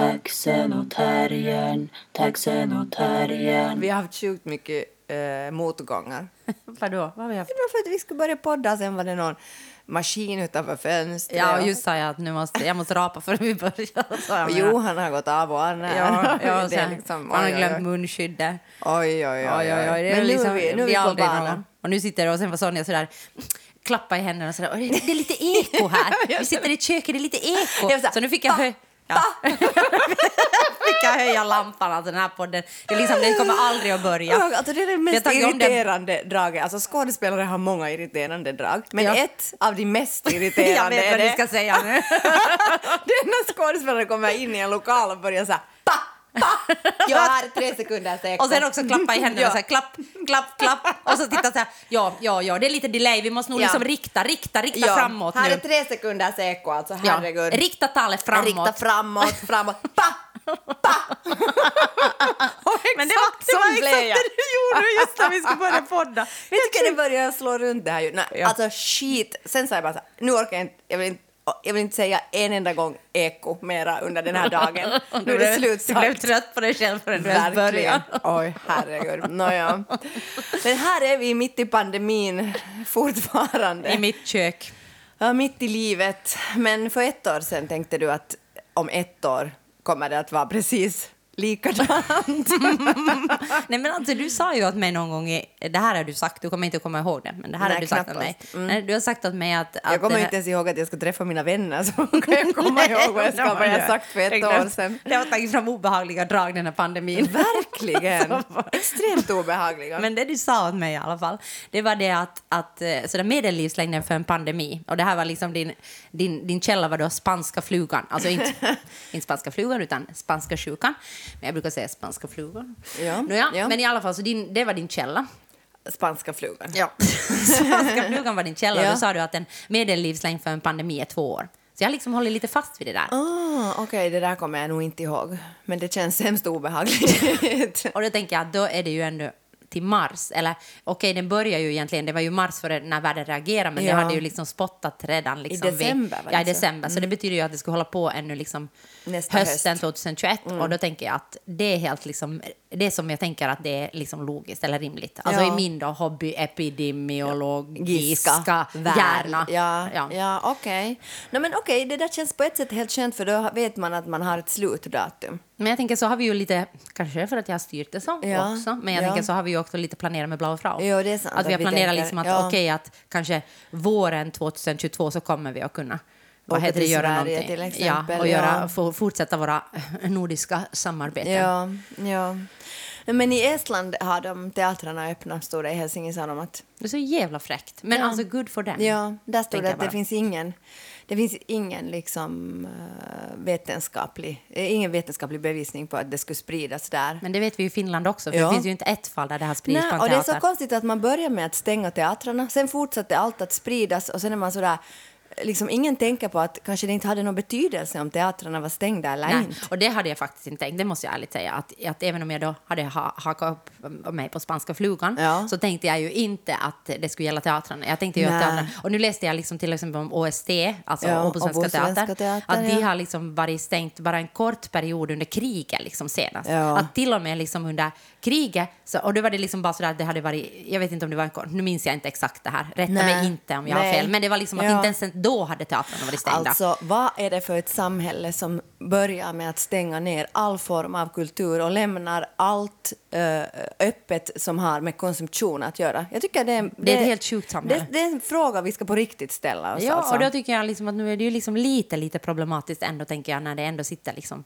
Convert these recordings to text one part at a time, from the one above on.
Taxen och terriern, taxen och terriern. Vi har haft sjukt mycket eh, motgångar. Vadå? Vad har vi haft? Det var för att vi skulle börja podda, sen var det någon maskin utanför fönstret. Ja, och- just sa jag att nu måste, jag måste rapa för vi börjar. jag Och. Johan har gått av och an här. Ja, ja, och det är sen, liksom, han har glömt munskyddet. Oj, oj, oj. Oj, oj, oj. Det är Men nu liksom, är vi, nu är vi blir på banan. någon. Och nu sitter och sen var Sonja sådär klappa i händerna och sådär. "Oj, Det, är lite eko här. Vi sitter i köket, det är lite eko. Så nu fick jag höja... Ja. fick jag höja lampan, alltså den här podden. Det, är liksom, den kommer aldrig att börja. Ja, Alltså det är det Jag mest det- irriterande draget. Alltså skådespelare har många irriterande drag, men Ja. ett av de mest Jag irriterande vet är vad det, ni ska säga nu. det är när skådespelare kommer in i en lokal och börjar så här. Jag har tre sekunder säkert. Och sen också klappa i händerna, Ja. så här, klapp, klapp, klapp. Och så titta så här, ja, ja, ja, det är lite delay, vi måste nog Ja. liksom rikta, rikta, rikta Ja, framåt Här nu. är tre sekunder seko, alltså Ja. herregud. Rikta talet framåt. Rikta framåt, framåt, pa. Men det var, det var exakt jag. det du gjorde just när vi skulle börja podda. Jag tycker det börjar slå runt det här ju. Nej, Ja. Alltså shit. Sen sa jag bara så här, nu orkar jag inte, jag vill inte, jag vill inte säga en enda gång eko mera under den här dagen. Nu är det Du slutsagt. blev trött på dig själv du ens Verkligen. började. Oj, herregud. Nåja. Men här är vi mitt i pandemin fortfarande. I mitt kök. Ja, mitt i livet. Men för ett år sedan tänkte du att om ett år kommer det att vara precis likadant. Nej men alltså du sa ju åt mig någon gång, i, det här har du sagt, du kommer inte komma ihåg det, men det här Nej, har du sagt åt mig. Nej, Du har sagt åt mig att... att Jag kommer inte ens ihåg att jag ska träffa mina vänner så kan jag komma ihåg vad jag, ska, vad jag sagt för ett år sedan. Det har tagit fram obehagliga drag den här pandemin. Verkligen. Extremt obehagliga. Men det du sa åt mig i alla fall, det var det att, att eh, så där medellivslängden för en pandemi, och det här var liksom din, din, din källa var då spanska flugan, alltså inte, inte spanska flugan utan spanska sjukan, men jag brukar säga spanska flugan. Ja, Nåja, ja. Men i alla fall, så din, det var din källa. Spanska flugan. Ja. spanska flugan var din källa, Ja. då sa du att en medellivslängd för en pandemi är två år. Så jag liksom hållit lite fast vid det där. Ah, Okej, det där kommer jag nog inte ihåg. Men det känns hemskt obehagligt. Och då tänker jag att då är det ju ändå till mars. Eller okej, den börjar ju egentligen, det var ju mars för när världen reagerade, men Ja. det hade ju liksom spottat redan. Liksom december, var Ja, i december. Så det betyder ju att det skulle hålla på ännu liksom Nästa hösten höst. Mm. 2021. Och då tänker jag att det är helt liksom, det som jag tänker att det är liksom logiskt eller rimligt. Alltså Ja. i min då hobbyepidemiologiska Giska hjärna. Ja, Ja. ja. okej. No, men okej, det där känns på ett sätt helt skönt för då vet man att man har ett slutdatum. Men jag tänker så har vi ju lite, kanske för att jag har styrt det så Ja, också, men jag ja. tänker så har vi ju också lite planerat med Blau Frau. Jo, det är sant Att vi har vi planerat tänker- liksom att ja. okej att kanske våren 2022 så kommer vi att kunna vad heter det, göra Sverige någonting. till exempel, ja, och göra, ja. få- fortsätta våra nordiska samarbeten. Ja, ja. Men i Estland har de teatrarna öppna, stod det i Helsingin att Det är så jävla fräckt. Men Ja. alltså good for them. Ja, där stod det att det finns ingen, det finns ingen liksom eh, vetenskaplig, eh, ingen vetenskaplig bevisning på att det skulle spridas där. Men det vet vi i Finland också, för Ja. det finns ju inte ett fall där det har spridits Nej, på en och det är så konstigt att man börjar med att stänga teatrarna, sen fortsatte allt att spridas och sen är man sådär, liksom ingen tänker på att kanske det inte hade någon betydelse om teatrarna var stängda eller Nej, inte. och det hade jag faktiskt inte tänkt, det måste jag ärligt säga. Att, att även om jag då hade ha, hakat upp mig på spanska flugan Ja. så tänkte jag ju inte att det skulle gälla teatrarna. Jag tänkte ju att teatrarna, och nu läste jag liksom till exempel om OST, alltså Ja, Åbo Svenska Svenska Teater, Teater, att de ja. har liksom varit stängt bara en kort period under kriget liksom senast. Ja. Att till och med liksom under kriget, så, och då var det liksom bara sådär att det hade varit, jag vet inte om det var en kort, nu minns jag inte exakt det här, rätta Nej. mig inte om jag har Nej. fel, men det var liksom att inte ens då hade teatrarna varit stängda. Alltså, vad är det för ett samhälle som börjar med att stänga ner all form av kultur och lämnar allt eh, öppet som har med konsumtion att göra? Jag tycker det, är- Det är ett helt sjukt samhälle. Det, det är en fråga vi ska på riktigt ställa oss. Ja, alltså. och då tycker jag liksom att nu är det ju liksom lite, lite problematiskt ändå, tänker jag, när det ändå sitter liksom...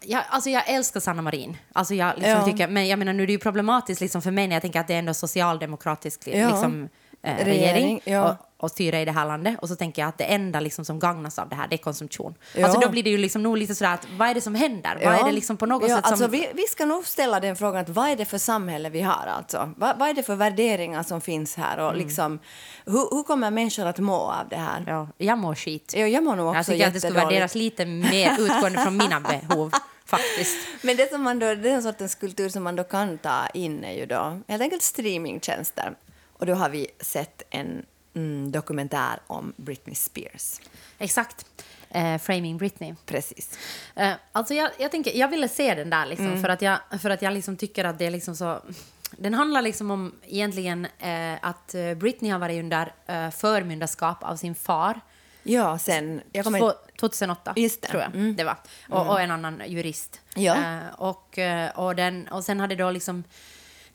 Jag, alltså jag älskar Sanna Marin, alltså jag liksom Ja. tycker, men jag menar nu är det ju problematiskt liksom för mig när jag tänker att det är ändå socialdemokratisk Ja. liksom, eh, regering, Regering, ja. och, och styra i det här landet och så tänker jag att det enda liksom som gagnas av det här det är konsumtion. Ja. Alltså då blir det ju liksom nog lite sådär att vad är det som händer? Vad är det liksom på något ja, sätt alltså som... vi, vi ska nog ställa den frågan att vad är det för samhälle vi har alltså? Vad, vad är det för värderingar som finns här och liksom hur, hur kommer människor att må av det här? Mm. Ja, jag mår skit. Ja, jag mår nog också Jag tycker att det skulle värderas lite mer utgående från mina behov, faktiskt. Men det som man då, den sortens kultur som man då kan ta in är ju då helt enkelt streamingtjänster. Och då har vi sett en mm, dokumentär om Britney Spears. Exakt. eh, Framing Britney. Precis. Eh, alltså jag, jag, tänker, jag ville se den där liksom, Mm. för att jag, för att jag liksom tycker att det är liksom så... Den handlar liksom om egentligen eh, att eh, Britney har varit under eh, förmyndarskap av sin far. Ja, sen... Jag kommer Två- inte- 2008, Just det. tror jag Mm. det var. Och, och en annan jurist. Ja. Eh, och, eh, och, den, och sen hade då liksom...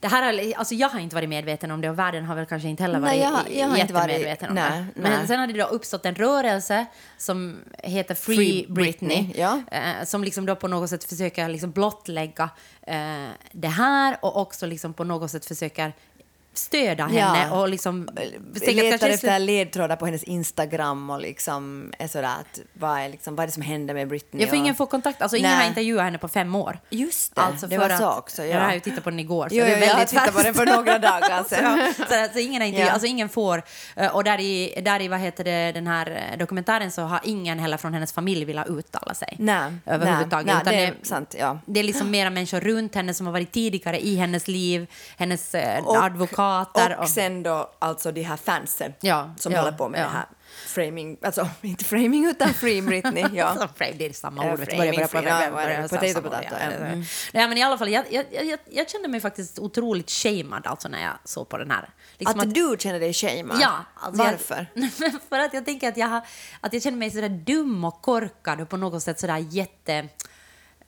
Det här är, alltså jag har inte varit medveten om det och världen har väl kanske inte heller varit Nej, jag har- jag har inte varit- jättemedveten om nej, det. Men nej. sen hade det då uppstått en rörelse som heter Free, Free Britney. Britney, ja. eh, som liksom då på något sätt försöker liksom blottlägga eh, det här och också liksom på något sätt försöker stödja henne Ja. och liksom... letar kanske- efter ledtrådar på hennes Instagram och liksom är sådär att vad är, liksom, vad är det som händer med Britney? Jag får och- ingen få kontakt, alltså ingen Nej. har intervjuat henne på fem år. Just det, Alltså det var så att- också. Jag Ja. har ju tittat på den igår. Så Jo, det är jo, jag har väldigt tittat på den för några dagar sedan. så, så, så ingen, har intervju, Ja. alltså ingen får... eh, Och där i, där i vad heter det, den här eh, dokumentären så har ingen heller från hennes familj velat uttala sig. Nej, överhuvudtaget. nej, utan det är sant, ja. det är liksom mera människor runt henne som har varit tidigare i hennes liv, hennes eh, Och- advokater. Och sen då alltså de här fansen Ja, som ja, håller på med ja. det här framing, alltså inte framing utan free Britney. Ja. Alltså, frame, det är samma ord. ja. Mm. Nej, men i alla fall, jag, jag, jag, jag kände mig faktiskt otroligt shamed alltså när jag såg på den här. Liksom Att du känner dig shamed? Ja. Alltså Varför? Jag, för att jag tänker att jag, att jag känner mig sådär dum och korkad och på något sätt sådär jätte...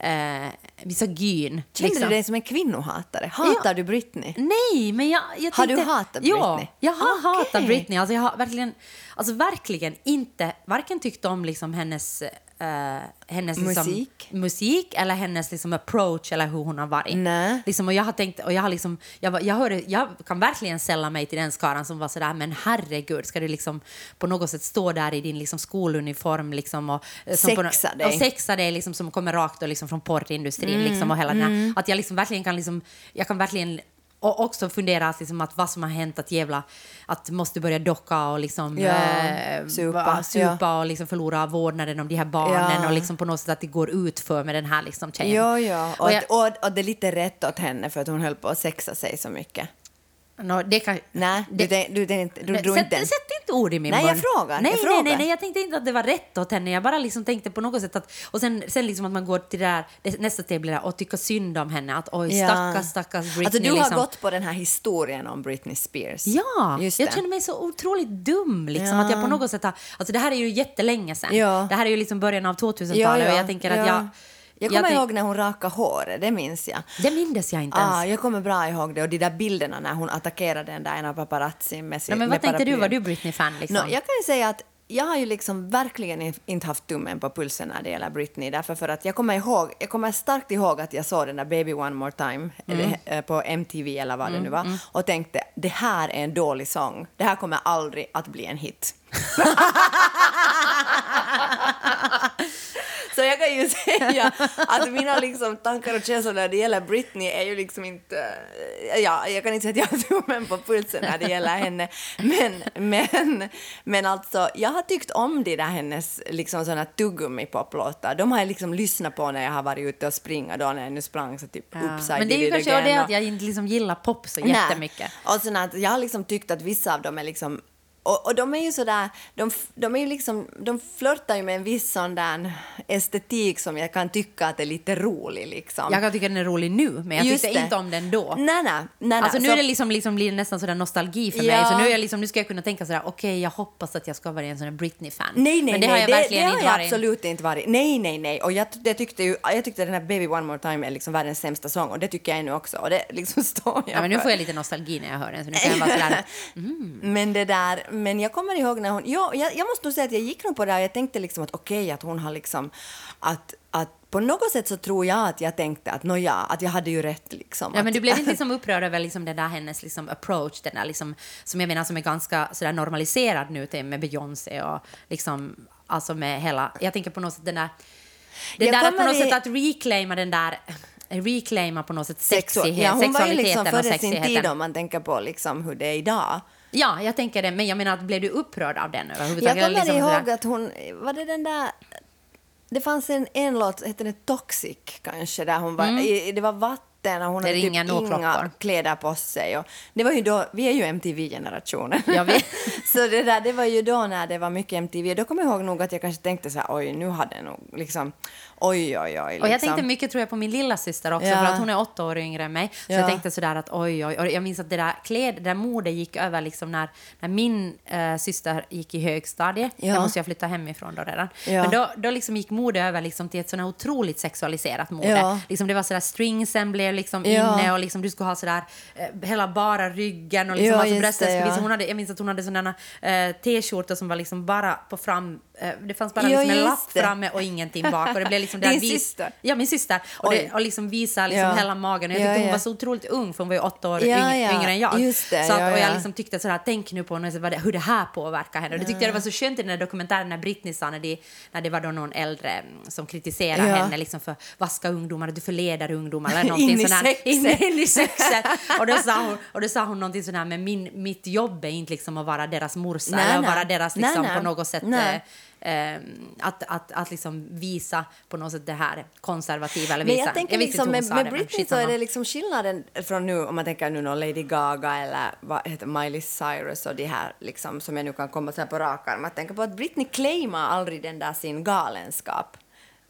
Eh, misogyn. Kände liksom. du dig som en kvinnohatare? Hatar du Britney? Nej, men jag, jag Har du hatat Ja, Britney? jag har Okej. hatat Britney. Alltså jag har verkligen, alltså verkligen inte varken tyckt om liksom hennes, eh, hennes liksom, Musik? musik eller hennes liksom approach eller hur hon har varit. Nej. Liksom, och jag har tänkt, och jag har liksom, jag, jag, hörde, jag kan verkligen sälla mig till den skaran som var sådär, men herregud, ska du liksom på något sätt stå där i din liksom skoluniform liksom och eh, som på, Sexa dig. och sexa dig liksom som kommer rakt då, liksom från porrindustrin Mm, liksom och hela den här, att jag liksom verkligen kan liksom, jag kan verkligen och också fundera liksom, att vad som har hänt, att jävla, att måste börja docka och liksom Ja, eh, supa, supa och liksom förlora vårdnaden om de här barnen Ja. och liksom på något sätt att det går ut för med den här liksom tjejen. Ja, ja. Och, Och att, och, och det är lite rätt åt henne för att hon höll på att sexa sig så mycket. Nå, det kan, Nej, du, det- tänk- du, tänkte- du Nej, drog inte sätt inte ord i min Nej, mun. jag frågar, Nej, jag nej, frågar. nej, nej, jag tänkte inte att det var rätt åt henne. Jag bara liksom tänkte på något sätt att... Och sen, sen liksom att man går till det där, nästa steg blir det och tycka synd om henne. Att oj, Ja. stackars, Britney. Alltså du har liksom. gått på den här historien om Britney Spears. Ja, Just jag känner mig så otroligt dum. Liksom, Ja. Att jag på något sätt har, alltså det här är ju jättelänge sedan. Ja. Det här är ju liksom början av 2000-talet och jag tänker att jag... Jag kommer tänk- ihåg när hon rakade håret, det minns jag. Det mindes jag inte ens. Ah, jag kommer bra ihåg det och de där bilderna när hon attackerade den där ena paparazzin med sin Nej, men vad tänkte du? Var du Britney-fan? Liksom? Nå, jag kan ju säga att jag har ju liksom verkligen inte haft tummen på pulsen när det gäller Britney. Därför för att jag kommer ihåg, jag kommer starkt ihåg att jag såg den där Baby One More Time Mm. eller, eh, på MTV eller vad det nu var och tänkte det här är en dålig sång. Det här kommer aldrig att bli en hit. Så jag kan ju säga att mina liksom tankar och känslor när det gäller Britney är ju liksom inte... Ja, jag kan inte säga att jag har tummen på pulsen när det gäller henne. Men, men, men alltså, jag har tyckt om de där hennes liksom såna tuggummi-poplåtar. De har jag liksom lyssnat på när jag har varit ute och springa då när jag nu sprang så typ Ja. upside Men det är ju kanske det att jag inte liksom gillar pop så Nej. jättemycket. Och sen att jag har liksom tyckt att vissa av dem är liksom och, och de är ju sådär, de, de är ju liksom, de flörtar ju med en viss sån där estetik som jag kan tycka att är lite rolig liksom. Jag kan tycka den är rolig nu, men jag Just tyckte det. inte om den då. Nej, nej, nej. Alltså nu Så- är det liksom, liksom blir det nästan sådär nostalgi för mig. Ja. Så nu, är jag liksom, nu ska jag kunna tänka sådär, okej jag hoppas att jag ska vara en sån Britney-fan. Nej, nej, Men det nej, har jag det, verkligen det har inte jag varit. absolut inte varit. Nej, nej, nej. Och jag, jag, tyckte ju, jag tyckte den här Baby One More Time är liksom världens sämsta sång och det tycker jag nu också. Och det liksom står jag Ja, men nu får jag lite nostalgi när jag hör den. Så nu kan jag vara sådär, Men det där, men jag kommer ihåg när hon, ja, jag, jag måste nog säga att jag gick nog på det och jag tänkte liksom att okej att hon har liksom, att, att på något sätt så tror jag att jag tänkte att nåja, att jag hade ju rätt liksom. Ja, att, men du blev inte liksom upprörd över liksom den där hennes liksom approach, den där liksom, som jag menar som är ganska sådär normaliserad nu till med Beyoncé och liksom, alltså med hela, jag tänker på något sätt den där, det Jag där att på något i- sätt att reclaima den där, reclaima på något sätt sexighet, ja, hon var ju sexualiteten liksom före sin tid om man tänker på liksom hur det är idag. Ja, jag tänker det, men jag menar blev du upprörd av den Jag kommer Liksom ihåg att hon, var det den där det fanns en, en låt, hette det Toxic kanske, där hon var, Mm. i, det var vatten och hon Det hade typ inga klockor. kläder på sig. Och det var ju då, vi är ju MTV-generationen. Jag så det, där, det var ju då när det var mycket MTV. Då kommer jag ihåg nog att jag kanske tänkte så här, oj, nu hade det nog liksom, oj, oj, oj. Liksom. Och jag tänkte mycket tror jag på min lilla syster också, Ja. för att hon är åtta år yngre än mig. Så Ja. jag tänkte sådär att oj, oj, och jag minns att det där kläd, det där modet gick över liksom när, när min eh, syster gick i högstadiet. Ja. Jag måste jag flytta hemifrån då redan. Ja. Men då, då liksom gick mode över liksom till ett sådär otroligt sexualiserat mode. Liksom det var sådär stringsen blev liksom inne och liksom du skulle ha sådär eh, hela bara ryggen och liksom Ja, alltså brösten det, ja. Hon hade, jag minns att hon hade sådana eh, t-skjortor som var liksom bara på fram, det fanns bara Ja, liksom en lapp det. framme och ingenting bak. Och det blev liksom det Din syster? Ja, min syster. Och, det, och liksom visa liksom Ja. hela magen. Och jag Ja, tyckte hon ja. var så otroligt ung, för hon var ju åtta år Ja, yngre, än jag. Det, så att, och jag ja. liksom tyckte sådär, tänk nu på det- hur det här påverkar henne. Och det tyckte jag det var så skönt i den där dokumentären när Britney sa, när, de, när det var då någon äldre mm, som kritiserade henne liksom för vad ska ungdomar, du förleder ungdomar eller någonting In i sexet. In, in i sexet. och, då sa hon, och då sa hon någonting sånt här, men min, mitt jobb är inte liksom att vara deras morsa Nej, eller att nej. vara deras liksom nej. på något sätt Nej. Eh, att, att, att liksom visa på något sätt det här konservativa eller Men visa. jag tänker vet liksom med, med men Britney så är det liksom skillnaden från nu om man tänker nu någon Lady Gaga eller vad heter Miley Cyrus och de här liksom som jag nu kan komma så här på rak arm. att tänka på att Britney claimar aldrig den där sin galenskap.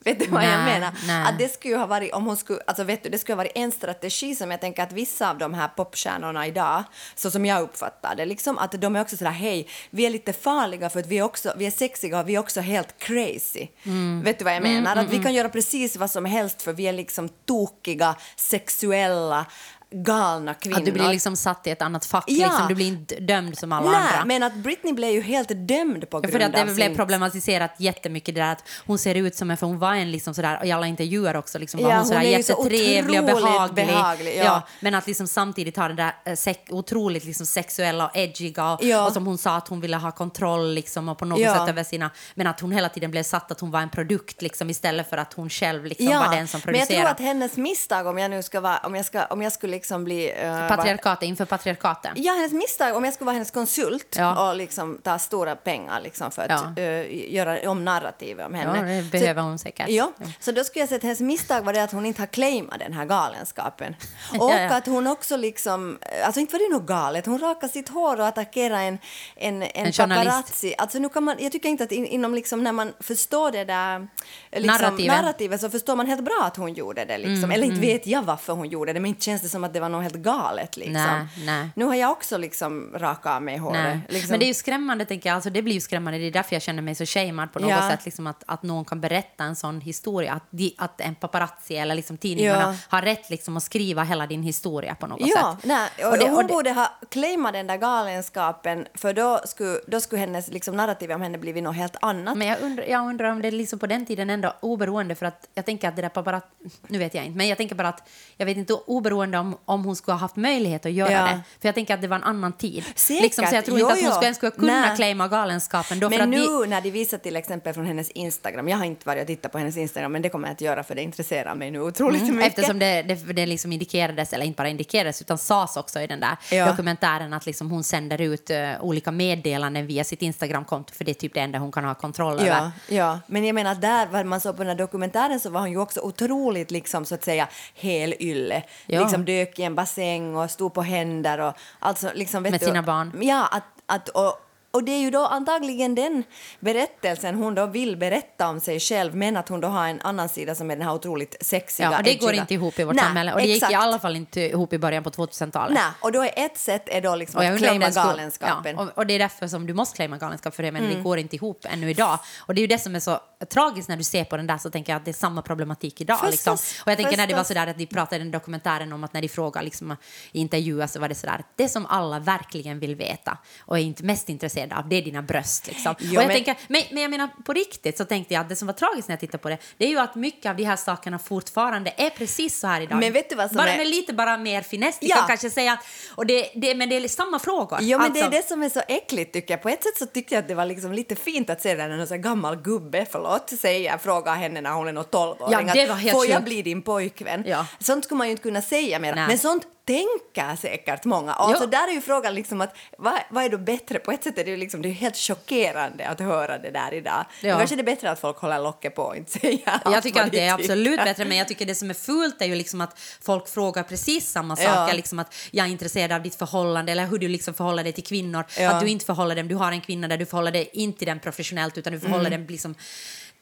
Vet du vad jag Nej, menar? nej. Att det skulle ha varit, om hon skulle, alltså vet du, det skulle ha varit en strategi som jag tänker att vissa av de här popstjärnorna idag, så som jag uppfattar det, liksom att de är också sådär hej, vi är lite farliga för att vi är också, vi är sexiga och vi är också helt crazy. Mm. Vet du vad jag menar? att vi kan göra precis vad som helst för vi är liksom tokiga, sexuella, galna kvinnor. Att du blir liksom satt i ett annat fack, Ja. liksom, du blir inte dömd som alla Nej, andra. men att Britney blev ju helt dömd på Ja, grund för att det av blev sin... problematiserat jättemycket det där att hon ser ut som en, för hon var en liksom sådär, i alla intervjuer också, liksom var Ja, hon sådär hon är ju så jättetrevlig och behaglig. behaglig, ja. men att liksom samtidigt ha det där eh, sex, otroligt liksom sexuella och edgiga och, Ja. och som hon sa att hon ville ha kontroll liksom och på något Ja. sätt över sina, men att hon hela tiden blev satt att hon var en produkt liksom istället för att hon själv liksom var den som men jag tror producerade. att hennes misstag, om jag nu ska vara, om jag, ska, om jag skulle liksom bli... eh, vara- Patriarkatet, inför patriarkatet. Ja, hennes misstag, om jag skulle vara hennes konsult Ja. och liksom ta stora pengar liksom för att Ja. eh, göra om narrativet om henne. Ja, det Så- behöver hon säkert. Ja, så då skulle jag säga att hennes misstag var det att hon inte har claimat den här galenskapen. Och att hon också liksom, alltså inte var det något galet, hon rakade sitt hår och attackerade en, en, en, En journalist. paparazzi. Alltså nu kan man, jag tycker inte att in, inom liksom när man förstår det där liksom, Narrativet. narrativet så förstår man helt bra att hon gjorde det liksom. Mm, Eller inte vet jag varför hon gjorde det, men inte känns det som att det var något helt galet liksom. Nej, nej. Nu har jag också liksom rakat av mig håret. Liksom. Men det är ju skrämmande, tänker jag. Alltså, det blir ju skrämmande. Det är därför jag känner mig så shamed på något Ja. sätt. Liksom att, att någon kan berätta en sån historia. Att, de, att en paparazzi eller liksom tidningarna Ja. har rätt liksom att skriva hela din historia på något Ja, sätt. nej, och, Och det- och hon det- borde ha claimat den där galenskapen för då skulle, då skulle hennes liksom, narrativ om henne blivit något helt annat. Men jag undrar, jag undrar om det liksom på den tiden ändå oberoende för att jag tänker att det där paparazzi, nu vet jag inte, men jag tänker bara att jag vet inte oberoende om, om hon skulle ha haft möjlighet att göra Ja. det. För jag tänker att det var en annan tid. Säkert. Liksom, så jag tror Jo, inte att hon skulle, ens skulle kunna Nej. claima galenskapen då. Men nu de, när de visar till exempel från hennes Instagram, jag har inte varit och tittat på hennes Instagram men det kommer jag att göra för det intresserar mig nu otroligt mycket. Mm, Eftersom det, det, det liksom indikerades, eller inte bara indikerades, utan sades också i den där Ja. dokumentären att liksom hon sänder ut eh, olika meddelanden via sitt Instagramkonto för det är typ det enda hon kan ha kontroll över. Ja, ja, men jag menar där, vad man såg på den här dokumentären så var hon ju också otroligt liksom så att säga helylle. Ja. Liksom dök i en bassäng och stod på händer och alltså liksom vet Med du, sina barn. Ja, att, att och, och det är ju då antagligen den berättelsen hon då vill berätta om sig själv men att hon då har en annan sida som är den här otroligt sexiga, Ja, och det går edgiga. inte ihop i vårt Nej, samhälle. Och det gick exakt. i alla fall inte ihop i början på 2000-talet. Nej, och då är ett sätt är då liksom Och jag att claima galenskapen. Ja, och, och det är därför som du måste claima galenskap för det, men Mm. det går inte ihop ännu idag. Och det är ju det som är så tragiskt när du ser på den där så tänker jag att det är samma problematik idag. Förstås, Liksom. Och jag tänker när det var förstås. sådär att de pratade i den dokumentären om att när de frågar liksom, i intervjuer så var det sådär det som alla verkligen vill veta och är inte mest intresserade av det är dina bröst. Liksom. Jo, och jag men- tänker, men, men jag menar på riktigt så tänkte jag att det som var tragiskt när jag tittade på det det är ju att mycket av de här sakerna fortfarande är precis så här idag. Men vet du vad som bara är- med lite bara mer finess. Ja. kan kanske säga att, och det, det, men det är samma frågor. Jo, men det är Alltså- det som är så äckligt tycker jag. På ett sätt så tycker jag att det var liksom lite fint att se när någon gammal gubbe, förlåt, säger, frågar henne när hon är någon 12-åring Ja, det att, var helt får jag bli din pojkvän? Ja. Sånt skulle man ju inte kunna säga mer. Nej. Men sånt tänker säkert många. Alltså där är ju frågan liksom att vad, vad är då bättre? På ett sätt är det ju liksom, det är helt chockerande att höra det där idag. Men Ja. kanske det är bättre att folk håller locket på och inte säger allt Jag tycker att de det är absolut bättre, men jag tycker det som är fult är ju liksom att folk frågar precis samma Ja. saker. Liksom att jag är intresserad av ditt förhållande eller hur du liksom förhåller dig till kvinnor. Ja. Att du inte förhåller dem, du har en kvinna där du förhåller dig inte till den professionellt utan du förhåller dem liksom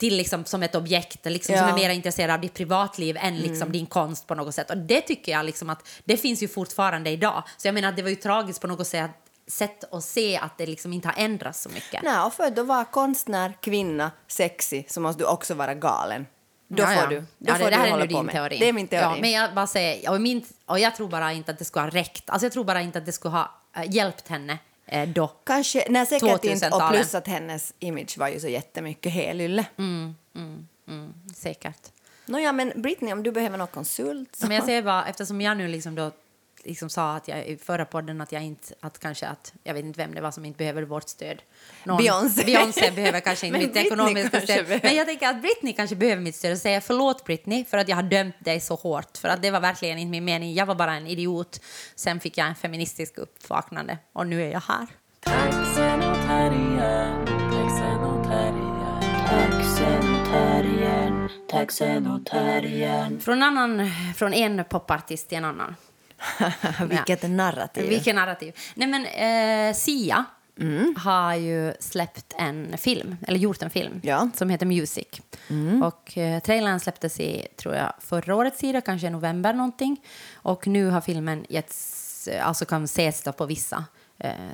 till liksom som ett objekt liksom, som Mm. Ja. Mm. är mer intresserad av ditt privatliv än liksom din konst på något sätt. Och det tycker jag liksom att det finns ju fortfarande idag. Så jag menar att det var ju tragiskt på något sätt, sätt att se att det liksom inte har ändrats så mycket. Nej, och för att vara konstnär, kvinna, sexy så måste du också vara galen. Då Ja, får ja. du, då ja, får det, du här är hålla på din teori. Det är min teori. Ja, men jag bara säger, och, min, och jag tror bara inte att det skulle ha räckt. Alltså jag tror bara inte att det skulle ha äh, hjälpt henne eh, då. Kanske, nej säkert inte. Och 2000-talet. plus att hennes image var ju så jättemycket helylle. Mm. Säkert. Nåja, men Britney, om du behöver någon konsult så... Men jag säger bara, eftersom jag nu liksom då liksom sa att jag i förra podden att jag inte, att kanske att, jag vet inte vem det var som inte behöver vårt stöd. Någon- Beyoncé. Beyoncé behöver kanske inte mitt Britney ekonomiska stöd. behöver. Men jag tänker att Britney kanske behöver mitt stöd och säga förlåt Britney för att jag har dömt dig så hårt. För att det var verkligen inte min mening. Jag var bara en idiot. Sen fick jag en feministisk uppvaknande och nu är jag här. Från, annan, från en popartist till en annan. Vilket narrativ. Vilken narrativ. Nej men eh, Sia Mm. har ju släppt en film, eller gjort en film, Ja. Mm. som heter Music. Och eh, trailern släpptes i, tror jag, förra årets sida, kanske i november någonting. Och nu har filmen getts, alltså kan ses på vissa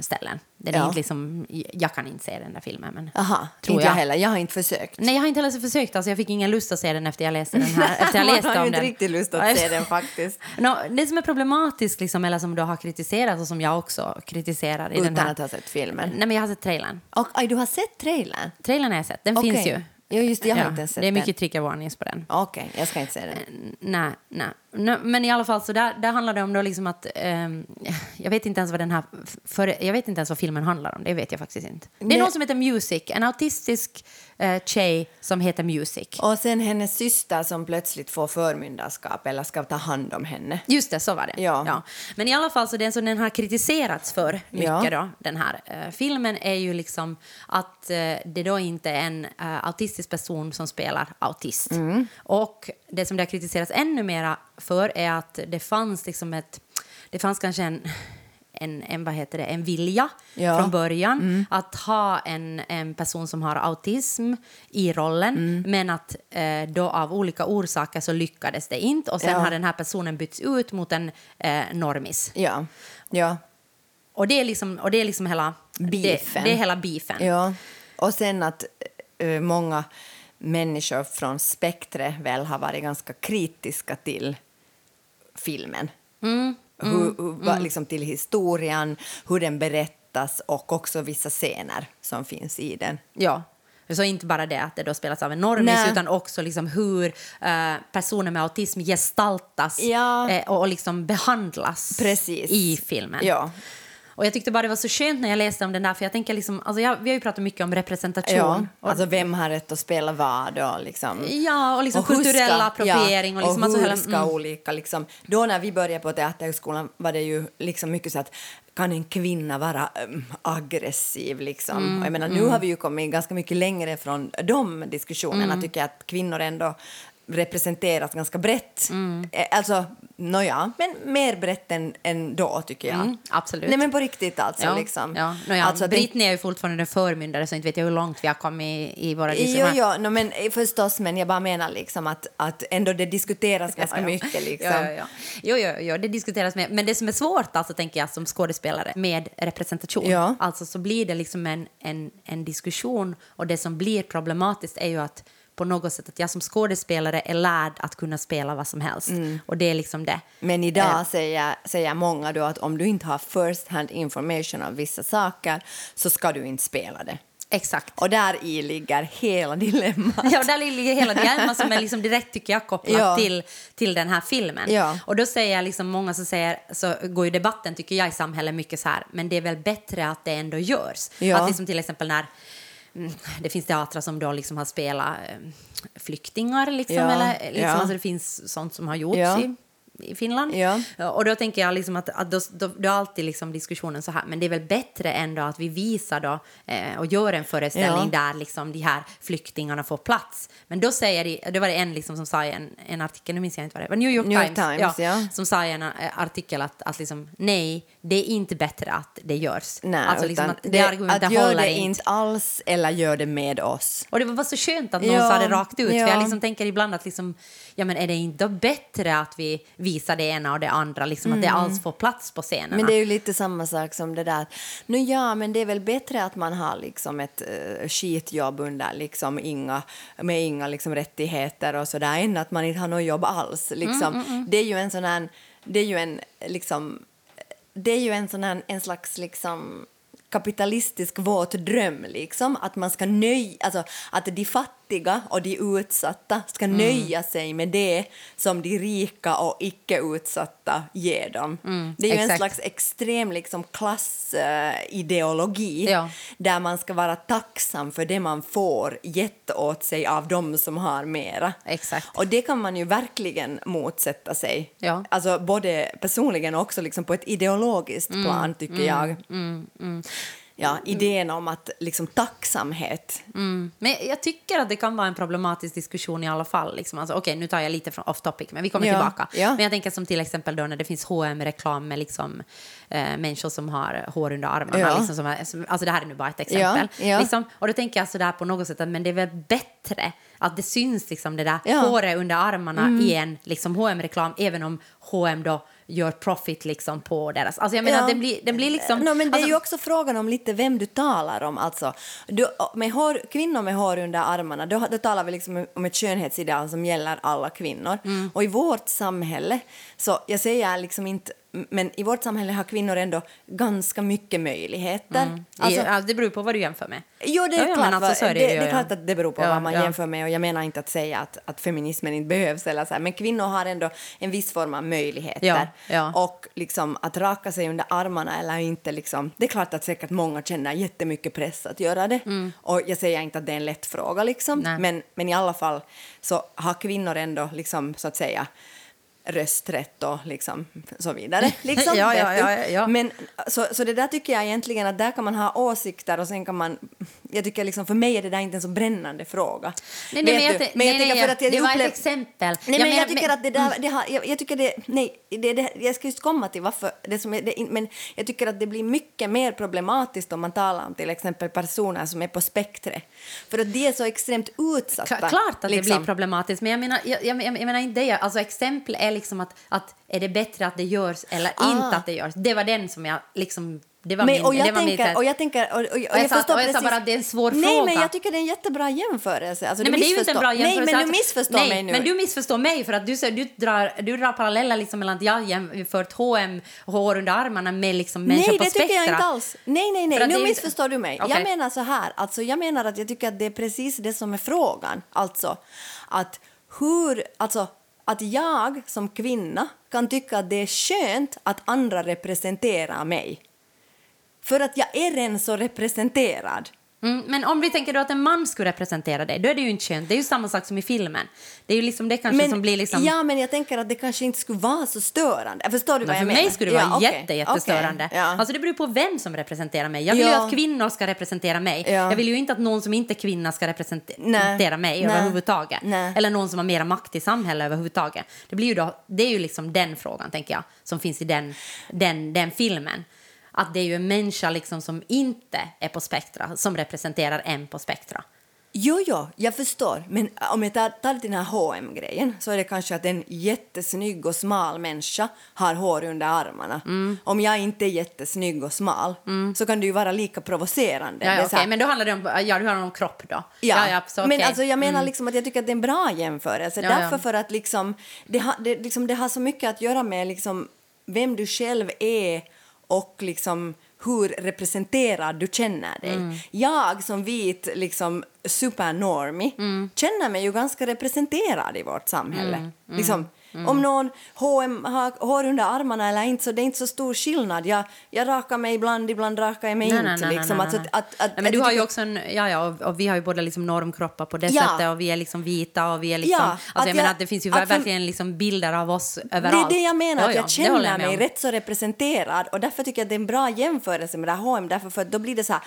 ställen. Den är Ja. inte liksom, jag kan inte se den där filmen, men Aha, tror inte jag heller. Jag har inte försökt. Nej, jag har inte heller försökt. Alltså, jag fick ingen lust att se den efter jag läste den här. Efter jag Man läste har ju om inte den. riktigt lust att se den faktiskt. Nå, det som är problematiskt, liksom, eller som du har kritiserat och som jag också kritiserar i den Utan här... att ha sett filmen. Nej, men jag har sett trailern. Och, aj, du har sett trailern? Trailern har jag sett. Den Okej. finns ju. Ja, just det. Jag har inte ens sett det är mycket den. trigger warnings på den. Okej, jag ska inte se den. Nej, nej. nej. Men i alla fall, så där, där handlar det om då liksom att... ehm, jag vet inte ens vad den här... För, jag vet inte ens vad filmen handlar om. Det vet jag faktiskt inte. Det är Nej. någon som heter Music. En autistisk uh, tjej som heter Music. Och sen hennes syster som plötsligt får förmyndarskap eller ska ta hand om henne. Just det, så var det. Ja. Men i alla fall, så den som den har kritiserats för mycket Ja. då, den här eh, filmen, är ju liksom att eh, det då inte är en eh, autistisk person som spelar autist. Mm. Och det som det har kritiserats ännu mera för är att det fanns liksom ett, det fanns kanske en en, en, vad heter det, en vilja Ja. Mm. från början att ha en, en person som har autism i rollen Mm. men att eh, då av olika orsaker så lyckades det inte och sen Ja. har den här personen bytts ut mot en eh, normis. Ja. Ja. Och det är liksom, och det är liksom hela Beefen. Det, det är hela beefen. ja. Och sen att eh, många människor från spektret väl har varit ganska kritiska till filmen. Mm, hur, hur, va- Liksom till historien, hur den berättas och också vissa scener som finns i den. Ja. Så inte bara det att det då spelas av en normis Nej. utan också liksom hur eh, personer med autism gestaltas Ja. eh, och, och liksom behandlas Precis. i filmen. Ja. Och jag tyckte bara det var så skönt när jag läste om den där för jag tänker liksom, alltså jag, vi har ju pratat mycket om representation. Ja, Och, alltså vem har rätt att spela vad och liksom... ja, och liksom hur kulturell ska- appropriering. ja, och liksom, och alltså hur hela, ska olika liksom... Då när vi började på Teaterhögskolan var det ju liksom mycket så att kan en kvinna vara um, aggressiv liksom? Mm, och jag menar, nu har vi ju kommit ganska mycket längre från de diskussionerna, Mm. tycker jag att kvinnor ändå representeras ganska brett. Mm. Eh, Alltså, nåja, men mer brett än, än då tycker jag. Mm, absolut. Nej men på riktigt alltså. Ja, liksom. ja. Nåja, Alltså, Britney är ju fortfarande en förmyndare så inte vet jag hur långt vi har kommit i, i våra Jo, diskussioner. jo, no, men förstås, men jag bara menar liksom att, att ändå det diskuteras ganska Ja, ja. mycket. Liksom. Ja, ja, ja. Jo, jo, jo, det diskuteras med. Men det som är svårt, alltså, tänker jag, som skådespelare med representation, Ja. alltså så blir det liksom en, en, en diskussion och det som blir problematiskt är ju att på något sätt att jag som skådespelare är lärd att kunna spela vad som helst. Och det är liksom det. Men idag Eh. säger, säger många då att om du inte har first hand information om vissa saker så ska du inte spela det. Exakt. Och där i ligger hela dilemmat. Ja, där ligger hela dilemma som är liksom direkt tycker jag kopplat Ja. till, till den här filmen. Ja. Och då säger jag liksom många som säger, så går ju debatten tycker jag i samhället mycket så här, men det är väl bättre att det ändå görs. Ja. Att liksom till exempel när mm, det finns teatrar som då liksom har spelat eh, flyktingar liksom, Ja, eller liksom, ja. alltså det finns sånt som har gjorts Ja. i i Finland. Ja. Och då tänker jag liksom att, att då, då, då alltid liksom diskussionen så här, men det är väl bättre ändå att vi visar då eh, och gör en föreställning Ja. där liksom de här flyktingarna får plats. Men då säger det, det var det en liksom som sa i en, en artikel, nu minns jag inte vad det var, New York New York Times, Times, ja. som sa i en eh, artikel att, att liksom, nej, det är inte bättre att det görs. Nej, alltså liksom att det, argumentet att gör håller det inte. inte alls eller gör det med oss. Och det var så skönt att någon Ja, sa det rakt ut. För ja. jag liksom tänker ibland att liksom, ja, men är det inte bättre att vi visar det ena och det andra, liksom att det alls får plats på scenerna? Mm. Men det är ju lite samma sak som det där. Nu ja, men det är väl bättre att man har liksom ett uh, skitjobb under liksom inga, med inga liksom rättigheter och sådär än att man inte har något jobb alls. Liksom. Det är ju en sån här, det är ju en liksom, det är ju en sån här, en slags liksom kapitalistisk våt dröm, liksom, att man ska nöja, alltså att de fattiga och de utsatta ska nöja sig med det som de rika och icke utsatta ger dem. det är ju en exakt. slags extrem liksom, klassideologi Ja. där man ska vara tacksam för det man får gett åt sig av dem som har mera. Exakt. Och det kan man ju verkligen motsätta sig. Ja. Alltså både personligen och också liksom på ett ideologiskt Mm, plan, tycker jag. Ja, idén om att liksom tacksamhet. Mm. Men jag tycker att det kan vara en problematisk diskussion i alla fall. Liksom. Alltså, Okej, nu tar jag lite från off topic, men vi kommer Ja, tillbaka. ja. Men jag tänker som till exempel då när det finns hm reklam med liksom, eh, människor som har hår under armarna. Ja. Liksom, som alltså det här är nu bara ett exempel. Liksom, och då tänker jag sådär på något sätt att men det är väl bättre att det syns liksom det där. Mm. håret under armarna i en liksom, hm reklam även om H&M då gör profit liksom på deras... Alltså jag menar, Ja. det, blir, det blir liksom... No, men det är alltså, ju också frågan om lite vem du talar om. Alltså, du, med hår, kvinnor med hår under armarna, då, då talar vi liksom om ett skönhetsideal som gäller alla kvinnor. Mm. Och i vårt samhälle, så jag säger liksom inte men i vårt samhälle har kvinnor ändå ganska mycket möjligheter. Alltså, ja, det beror på vad du jämför med. Jo, det är, Ja, klart, alltså, vad- så är det, det det, är klart att det beror på Ja, vad man ja. jämför med. Och jag menar inte att säga att, att feminismen inte behövs, eller så här, men kvinnor har ändå en viss form av möjligheter. Och liksom, att raka sig under armarna eller inte, liksom, det är klart att säkert många känner jättemycket press att göra det. Och jag säger inte att det är en lätt fråga, liksom, Mm. Men, men i alla fall så har kvinnor ändå, liksom, så att säga, rösträtt och liksom, så vidare. Liksom, Ja, ja, ja, ja. Men, så, så det där tycker jag egentligen att där kan man ha åsikter och sen kan man... Jag tycker liksom för mig är det där inte en så brännande fråga. Nej, nej, men jag, men jag nej, tycker nej, för att jag det var upplev- ett exempel. Nej, men jag, tycker men- att det där, det har, jag, jag tycker det, nej, det, det, jag ska just komma till varför, det som är, det, men jag tycker att det blir mycket mer problematiskt om man talar om till exempel personer som är på spektret. För att de är så extremt utsatta. Kla- Klart att det liksom. blir problematiskt, men jag menar, jag, jag, jag menar inte det. Alltså, exempel liksom att, att är det bättre att det görs eller Ah. inte att det görs. Det var den som jag liksom... Det var Men, min, och, jag det var min tänker, och jag tänker... Och, och, och jag sa- och jag sa bara att det är en svår nej, fråga. men jag tycker det är en jättebra jämförelse. Alltså, Nej, men det är ju inte en bra jämförelse. Nej, men du missförstår nej, mig nu. men du missförstår mig för att du, du, drar, du drar paralleller liksom mellan att jag jämfört H&M hår under armarna med liksom människor Nej, på det tycker jag Spektra. inte alls. Nej, nej, nej. Nu missförstår du mig. Okej. Jag menar så här. Alltså, jag menar att jag tycker att det är precis det som är frågan. Alltså, att hur... Alltså, att jag som kvinna kan tycka att det är skönt att andra representerar mig. För att jag är redan så representerad. Mm, men om vi tänker då att en man skulle representera dig, då är det ju inte skönt. Det är ju samma sak som i filmen. Det är ju liksom det kanske som blir liksom... Ja, men jag tänker att det kanske inte skulle vara så störande. Förstår du vad Men jag för menar? mig skulle det vara ja, jätte, jättestörande. okej, ja. Alltså det beror på vem som representerar mig. Jag vill ju Ja. att kvinnor ska representera mig. Ja. Jag vill ju inte att någon som inte är kvinna ska representera Nej. mig Nej. överhuvudtaget. Nej. Eller någon som har mera makt i samhället överhuvudtaget. Det, blir ju då, det är ju liksom den frågan, tänker jag, som finns i den, den, den filmen. Att det är ju en människa liksom som inte är på spektra som representerar en på spektra. Jo, jo, jag förstår. Men om jag tar, tar den här hm grejen så är det kanske att en jättesnygg och smal människa har hår under armarna. Mm. Om jag inte är jättesnygg och smal så kan det ju vara lika provocerande. Ja, ja, okej, men då handlar det om, ja, du har om kropp då. Ja, ja så, men okej. alltså jag menar liksom att jag tycker att det är en bra jämförelse. Ja, ja. Därför för att liksom det, har, det, liksom det har så mycket att göra med liksom vem du själv är och liksom hur representerad du känner dig. Mm. Jag som vit liksom supernormie Mm. känner mig ju ganska representerad i vårt samhälle. Liksom, Mm. Om någon H&M har hår under armarna eller inte så det är inte så stor skillnad. Jag, jag rakar mig ibland, ibland rakar jag mig Nej, inte. nej, nej, liksom. nej, Alltså nej. att- att- att- Nej, men du jag har ju också en, ja, ja, och, och vi har ju båda liksom normkroppar på det Ja. sättet och vi är liksom vita och vi är liksom, Ja, alltså att jag menar jag- att det finns ju för- verkligen liksom bilder av oss Det överallt. är det jag menar, Ja, att ja, jag det känner jag mig om. rätt så representerad och därför tycker jag att det är en bra jämförelse med det här H&M därför för då blir det så här,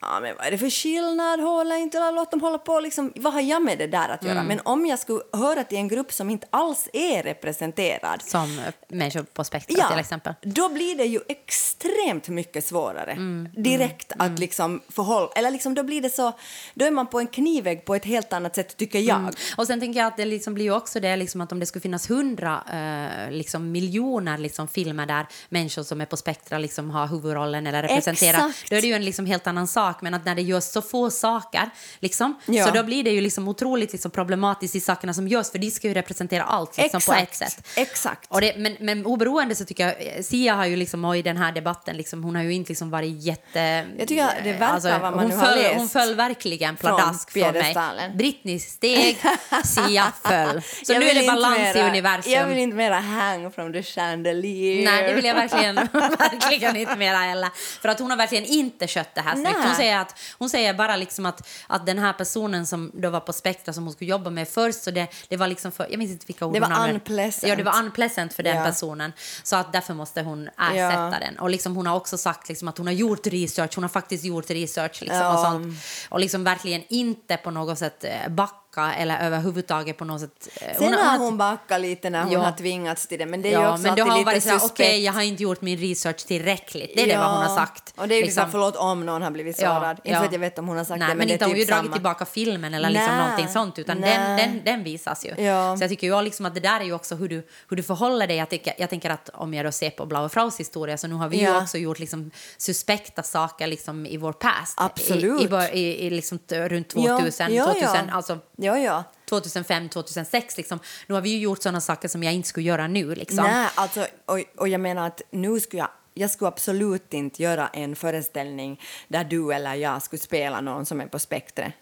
ja men vad är det för skillnad, håller inte, låt dem hålla på liksom, vad har jag med det där att göra? Mm. Men om jag skulle höra till en grupp som inte alls är representerad Som människor på spektrat till exempel. då blir det ju extremt mycket svårare Mm, direkt att liksom förhålla... Eller liksom då blir det så... Då är man på en knivvägg på ett helt annat sätt, tycker jag. Mm. Och sen tänker jag att det liksom blir ju också det liksom att om det skulle finnas hundra eh, liksom miljoner liksom filmer där människor som är på spektra liksom har huvudrollen eller representerar, Exakt. då är det ju en liksom helt annan sak. Men att när det görs så få saker, liksom, Ja. så då blir det ju liksom otroligt liksom problematiskt i sakerna som görs, för de ska ju representera allt liksom, på ett sätt. Exakt. Och det, men, men oberoende så tycker jag, Sia har ju liksom, och i den här debatten, liksom, hon har ju inte liksom varit jätte... Jag tycker att det verkar vad man hon nu har föll, läst Hon föll verkligen pladask från mig. Britney steg, Sia föll. Så Jag nu är det balans mera, i universum. Jag vill inte mera hang from the chandelier. Nej, det vill jag verkligen, verkligen inte mera heller. För att hon har verkligen inte skött det här snyggt. Hon säger, att, hon säger bara liksom att, att den här personen som då var på Spektra som hon skulle jobba med först, så det, det var liksom för, jag minns inte vilka ord hon använde. Unpleasant. Ja, det var unpleasant för den Ja. personen. Så att därför måste hon ersätta Ja. den. Och liksom hon har också sagt liksom att hon har gjort research, hon har faktiskt gjort research liksom Ja. och sånt. Och liksom verkligen inte på något sätt eh, backa eller överhuvudtaget på något sätt. eh, Sen har har- hon backat lite när hon Ja. har tvingats till det, men det är ju Ja, också men då har hon varit såhär, okej, suspekt. jag har inte gjort min research tillräckligt. Det är det vad hon har sagt. Och det är ju liksom, Liksom. förlåt om någon har blivit sårad. inte för att jag vet om hon har sagt Nej, det, men, men, det inte har hon ju typ dragit samma. tillbaka filmen eller liksom Nej, någonting sånt, utan nej. den, den, den visas ju. Ja. Så jag tycker ju liksom att det där är ju också hur du, hur du förhåller dig. Jag tänker, jag tänker att om jag då ser på Blaue Fraus historia, så nu har vi ju Ja. också gjort liksom suspekta saker liksom i vår past. Absolut. I, i, i, i liksom runt 2000, Ja, ja, 2000 ja. alltså Ja, ja. 2005, 2006 liksom. Nu har vi ju gjort sådana saker som jag inte skulle göra nu liksom. Nej, alltså, och, och jag menar att nu skulle jag jag skulle absolut inte göra en föreställning där du eller jag skulle spela någon som är på spektret.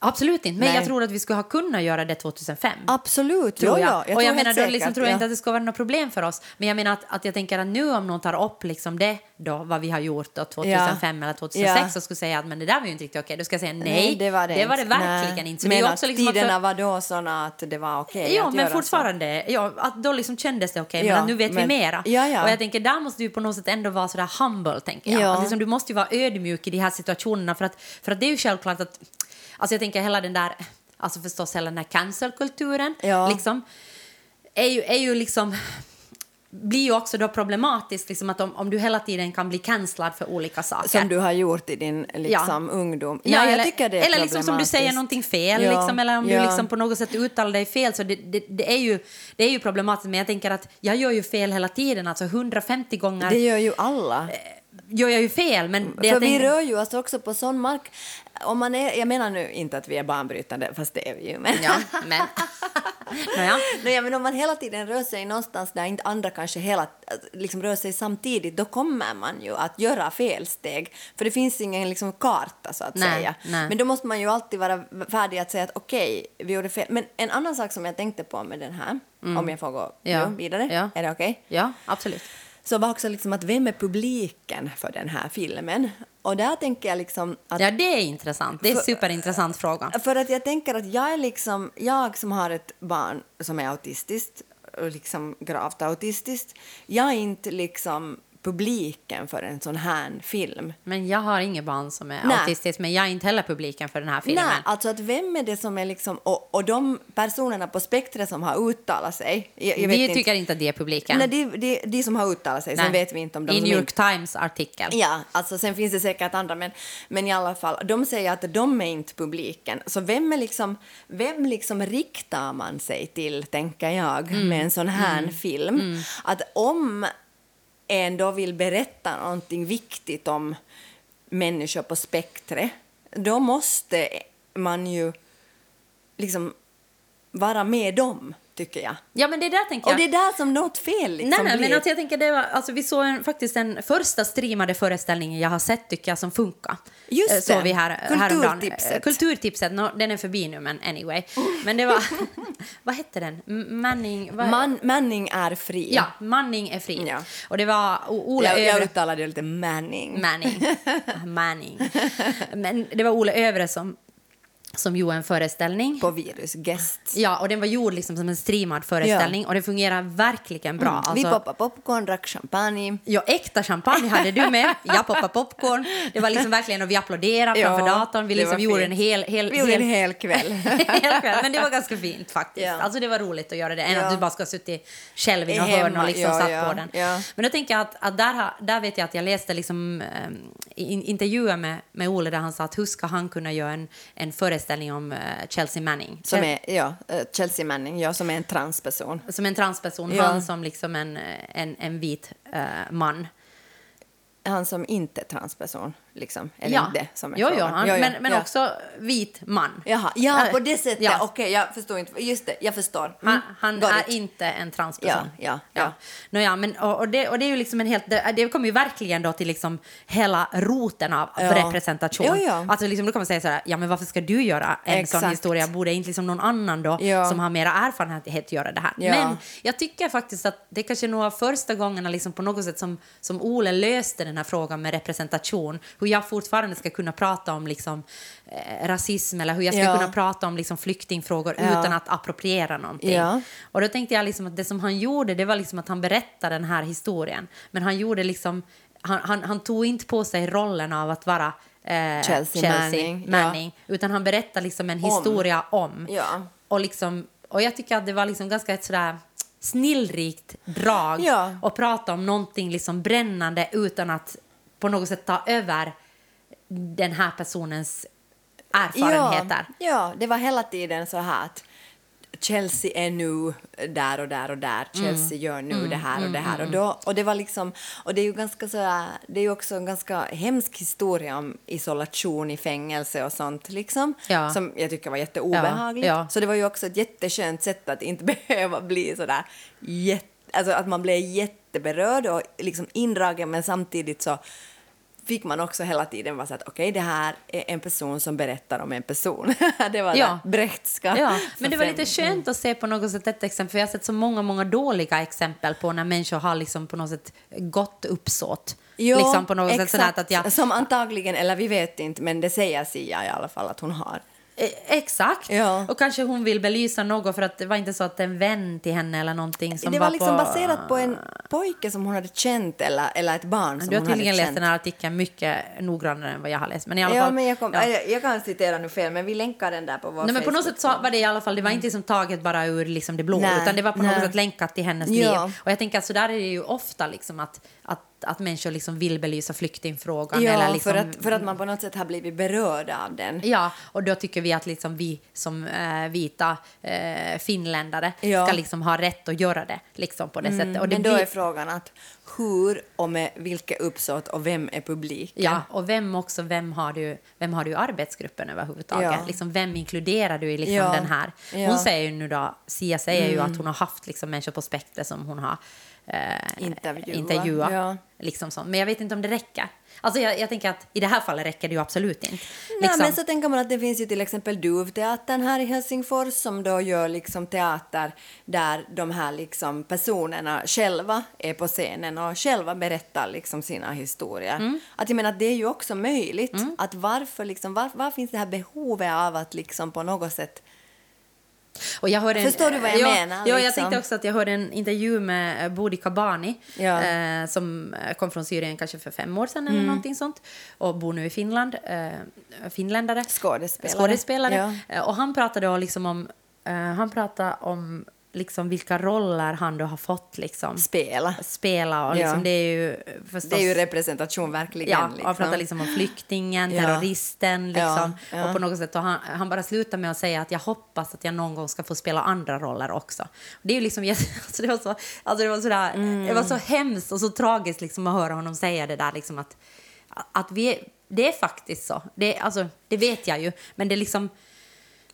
Absolut inte, men Nej. jag tror att vi skulle ha kunnat göra det 2005. Absolut, tror ja, jag. ja. Jag och jag menar, då liksom tror jag ja. inte att det ska vara något problem för oss. Men jag menar att, att jag tänker att nu om någon tar upp liksom det då, vad vi har gjort då, 2005 eller 2006 Ja. så skulle säga att men det där var ju inte riktigt okej. Då ska jag säga nej, Nej, det var det, det, var det verkligen Nej. inte. Så men det är att också liksom att tiderna för- var då såna att det var okej Ja, men fortfarande, ja, att då liksom kändes det okej, Ja, men nu vet men- vi mera. Ja, ja. Och jag tänker, där måste du på något sätt ändå vara sådär humble, tänker jag. Ja. Att liksom, du måste ju vara ödmjuk i de här situationerna, för att, för att det är ju självklart att, alltså jag tänker hela den där, alltså förstås hela den här cancelkulturen, Ja. liksom, är ju, är ju liksom blir ju också då problematiskt liksom att om, om du hela tiden kan bli cancellad för olika saker. Som du har gjort i din liksom, ungdom. Ja, jag eller, tycker det är eller liksom som du säger någonting fel, Ja, liksom, eller om ja. du liksom på något sätt uttalar dig fel. Så det, det, det, är ju, det är ju problematiskt, men jag tänker att jag gör ju fel hela tiden. Alltså 150 gånger Det gör ju alla. gör jag ju fel. Men det För jag vi tänker, rör ju oss också på sån mark. Om man är, jag menar nu inte att vi är banbrytande, fast det är vi ju. Men, Ja, men... Nåja. Nej, men om man hela tiden rör sig någonstans där inte andra kanske hela, liksom rör sig samtidigt, då kommer man ju att göra felsteg. För det finns ingen liksom karta så att Nej, säga. nej. Men då måste man ju alltid vara färdig att säga att okej, vi gjorde fel. Men en annan sak som jag tänkte på med den här, om jag får gå Mm. Ja. vidare, Ja. är det okej? Ja, absolut. Så var också liksom att vem är publiken för den här filmen? Och där tänker jag liksom att Ja, det är intressant. Det är en superintressant fråga. För att jag tänker att jag är liksom, jag som har ett barn som är autistiskt, liksom gravt autistiskt, jag är inte liksom publiken för en sån här film. Men jag har inget barn som är Nej. autistisk, men jag är inte heller publiken för den här filmen. Nej, alltså att vem är det som är liksom, och, och de personerna på spektret som har uttalat sig, jag, jag Vi inte, tycker inte att det är publiken. nej, de, de, de som har uttalat sig, sen Nej. vet vi inte om de I New York Times artikel. Ja, alltså sen finns det säkert andra, men, men i alla fall, de säger att de är inte publiken. Så vem, är liksom, vem liksom riktar man sig till, tänker jag, Mm. med en sån här film? Att om ändå vill berätta någonting viktigt om människor på spektret, då måste man ju liksom vara med dem, tycker jag. Ja, men det där tänker Och jag. det är där som något fel liksom Nej, nej, men blir. alltså, jag tänker det var, alltså, vi såg en, faktiskt den första streamade föreställningen jag har sett tycker jag som funkar. Just Eh, Såg det. vi här. Kulturtipset. Kulturtipset, no, den är förbi nu men anyway. Men det var, vad hette den? Manning? Vad, Man, Manning är fri. Ja, Manning är fri. Ja. Och det var Ola jag, jag uttalade det lite Manning. Manning. Manning. Men det var Ola Övre som, som gjorde en föreställning. På Virus Guest. Ja, och den var gjord liksom som en streamad föreställning och det fungerar verkligen bra. Mm. Vi Alltså- poppade popcorn, drack champagne. Ja, äkta champagne hade du med. Jag poppade popcorn. Det var liksom verkligen, och vi applåderade Ja, framför datorn. Vi liksom gjorde fint. en hel... hel, Vi gjorde hel en hel kväll. hel kväll. Men det var ganska fint faktiskt. Ja. Alltså det var roligt att göra det. Än Ja. att du bara ska ha suttit själv i något hörn och liksom ja, satt ja, på den. ja. Men då tänker jag att, att där, har, där vet jag att jag läste liksom, um, in, intervjuer med, med Ole där han sa att hur ska han kunna göra en, en föreställning om eh, Chelsea Manning? Som är, ja, eh, Chelsea Manning, ja, som är en transperson. som en transperson, Ja. han som liksom en, eh, en, en vit eh, man. Han som inte är transperson, liksom. Eller inte som är jo, jo, han, Ja, ja, men, men ja. också vit man. Jaha, ja, på det sättet. ja. Okej, jag förstår inte. Just det, jag förstår. Mm, Han, han är inte en transperson. Ja, ja, ja. Nåja, men, och, och, det, och det är ju liksom en helt... Det, det kommer ju verkligen då till liksom hela roten av Ja. representation. Ja, ja. Alltså liksom, då kan man säga så här, ja men varför ska du göra en sån Exakt. historia? Borde inte liksom någon annan då Ja. som har mera erfarenhet göra det här? Ja. Men jag tycker faktiskt att det kanske är av första gångerna liksom på något sätt som, som Ole löste den här frågan med representation. Hur jag fortfarande ska kunna prata om liksom, eh, rasism eller hur jag ska Ja. kunna prata om liksom, flyktingfrågor Ja. utan att appropriera någonting. Ja. Och då tänkte jag liksom att det som han gjorde det var liksom att han berättade den här historien. Men han gjorde liksom, han, han, han tog inte på sig rollen av att vara eh, Chelsea Manning, ja. Manning, utan han berättade liksom en historia om. Och, liksom, och jag tycker att det var liksom ganska ett sådär snillrikt drag Ja. att prata om någonting liksom brännande utan att på något sätt ta över den här personens erfarenheter. Ja, ja, det var hela tiden så här att Chelsea är nu där och där och där. Chelsea gör nu det här och det här. Och, då, och det var liksom, och det är ju ganska så det är ju också en ganska hemsk historia om isolation i fängelse och sånt liksom. Ja. Som jag tycker var jätteobehagligt. Ja, ja. Så det var ju också ett jätteskönt sätt att inte behöva bli så där jätte, alltså att man blev jätteberörd och liksom indragen men samtidigt så fick man också hela tiden vara så att okej, det här är en person som berättar om en person. det var Ja. det Brechtska. Ja, men det var lite skönt att se på något sätt ett exempel, för jag har sett så många, många dåliga exempel på när människor har liksom på något sätt gott uppsåt. Jo, liksom på något sätt exakt. sådär att jag, Som antagligen, eller vi vet inte, men det säger Sia i alla fall att hon har. Eh, Exakt. Ja. Och kanske hon vill belysa något för att det var inte så att en vän till henne eller någonting som det var liksom på... baserat på en pojke som hon hade känt eller, eller ett barn som Du har hon hade tydligen läst känt. den här artikeln mycket noggrannare än vad jag har läst. Men i alla Ja, fall, men jag, kom, ja. jag, jag kan citera nu fel, men vi länkar den där på vår Nej, men på något sätt så var det i alla fall, det var inte som taget bara ur liksom det blå, Nej, utan det var på nej. något sätt länkat till hennes Ja. liv. Och jag tänker att så där är det ju ofta liksom att, att, att människor liksom vill belysa flyktingfrågan. Ja, eller liksom, för, att, för att man på något sätt har blivit berörd av den. Ja, och då tycker vi att liksom vi som eh, vita eh, finländare Ja. ska liksom ha rätt att göra det liksom på det sättet. Och det Men då är frågan att hur och med vilka uppsåt och vem är publiken? Ja, och vem också, vem har du, vem har du i arbetsgruppen överhuvudtaget? Ja. Liksom, vem inkluderar du i liksom Ja. den här? Hon säger ju nu då, Sia säger ju att hon har haft liksom människor på spektret som hon har eh, Intervjua. intervjuat. Ja. Liksom sånt. Men jag vet inte om det räcker. Alltså jag, jag tänker att i det här fallet räcker det ju absolut inte. Nej, Liksom. men så tänker man att det finns ju till exempel Duvteatern här i Helsingfors som då gör liksom teater där de här liksom personerna själva är på scenen och själva berättar liksom sina historier. Mm. Att jag menar, det är ju också möjligt. Att varför liksom, var, var finns det här behovet av att liksom på något sätt Och jag hörde en, Förstår du vad jag ja, menar, Ja, jag liksom? tänkte också att jag hörde en intervju med eh, Boudica Bani Ja. eh, som eh, kom från Syrien kanske för fem år sedan Mm. eller någonting sånt och bor nu i Finland. Eh, finländare. Skådespelare. Skådespelare. Ja. Eh, och han pratade liksom om, eh, han pratade om liksom vilka roller han då har fått liksom spela. spela och Ja. liksom det är ju förstås... Det är ju representation verkligen. Ja, liksom. han pratar liksom om flyktingen, Ja. terroristen liksom. Ja, ja. Och på något sätt, och han, han bara slutar med att säga att jag hoppas att jag någon gång ska få spela andra roller också. Det är ju liksom, jätte- alltså det var så, alltså det var sådär, Mm. det var så hemskt och så tragiskt liksom att höra honom säga det där liksom att, att vi, det är faktiskt så. Det, alltså, det vet jag ju, men det är liksom,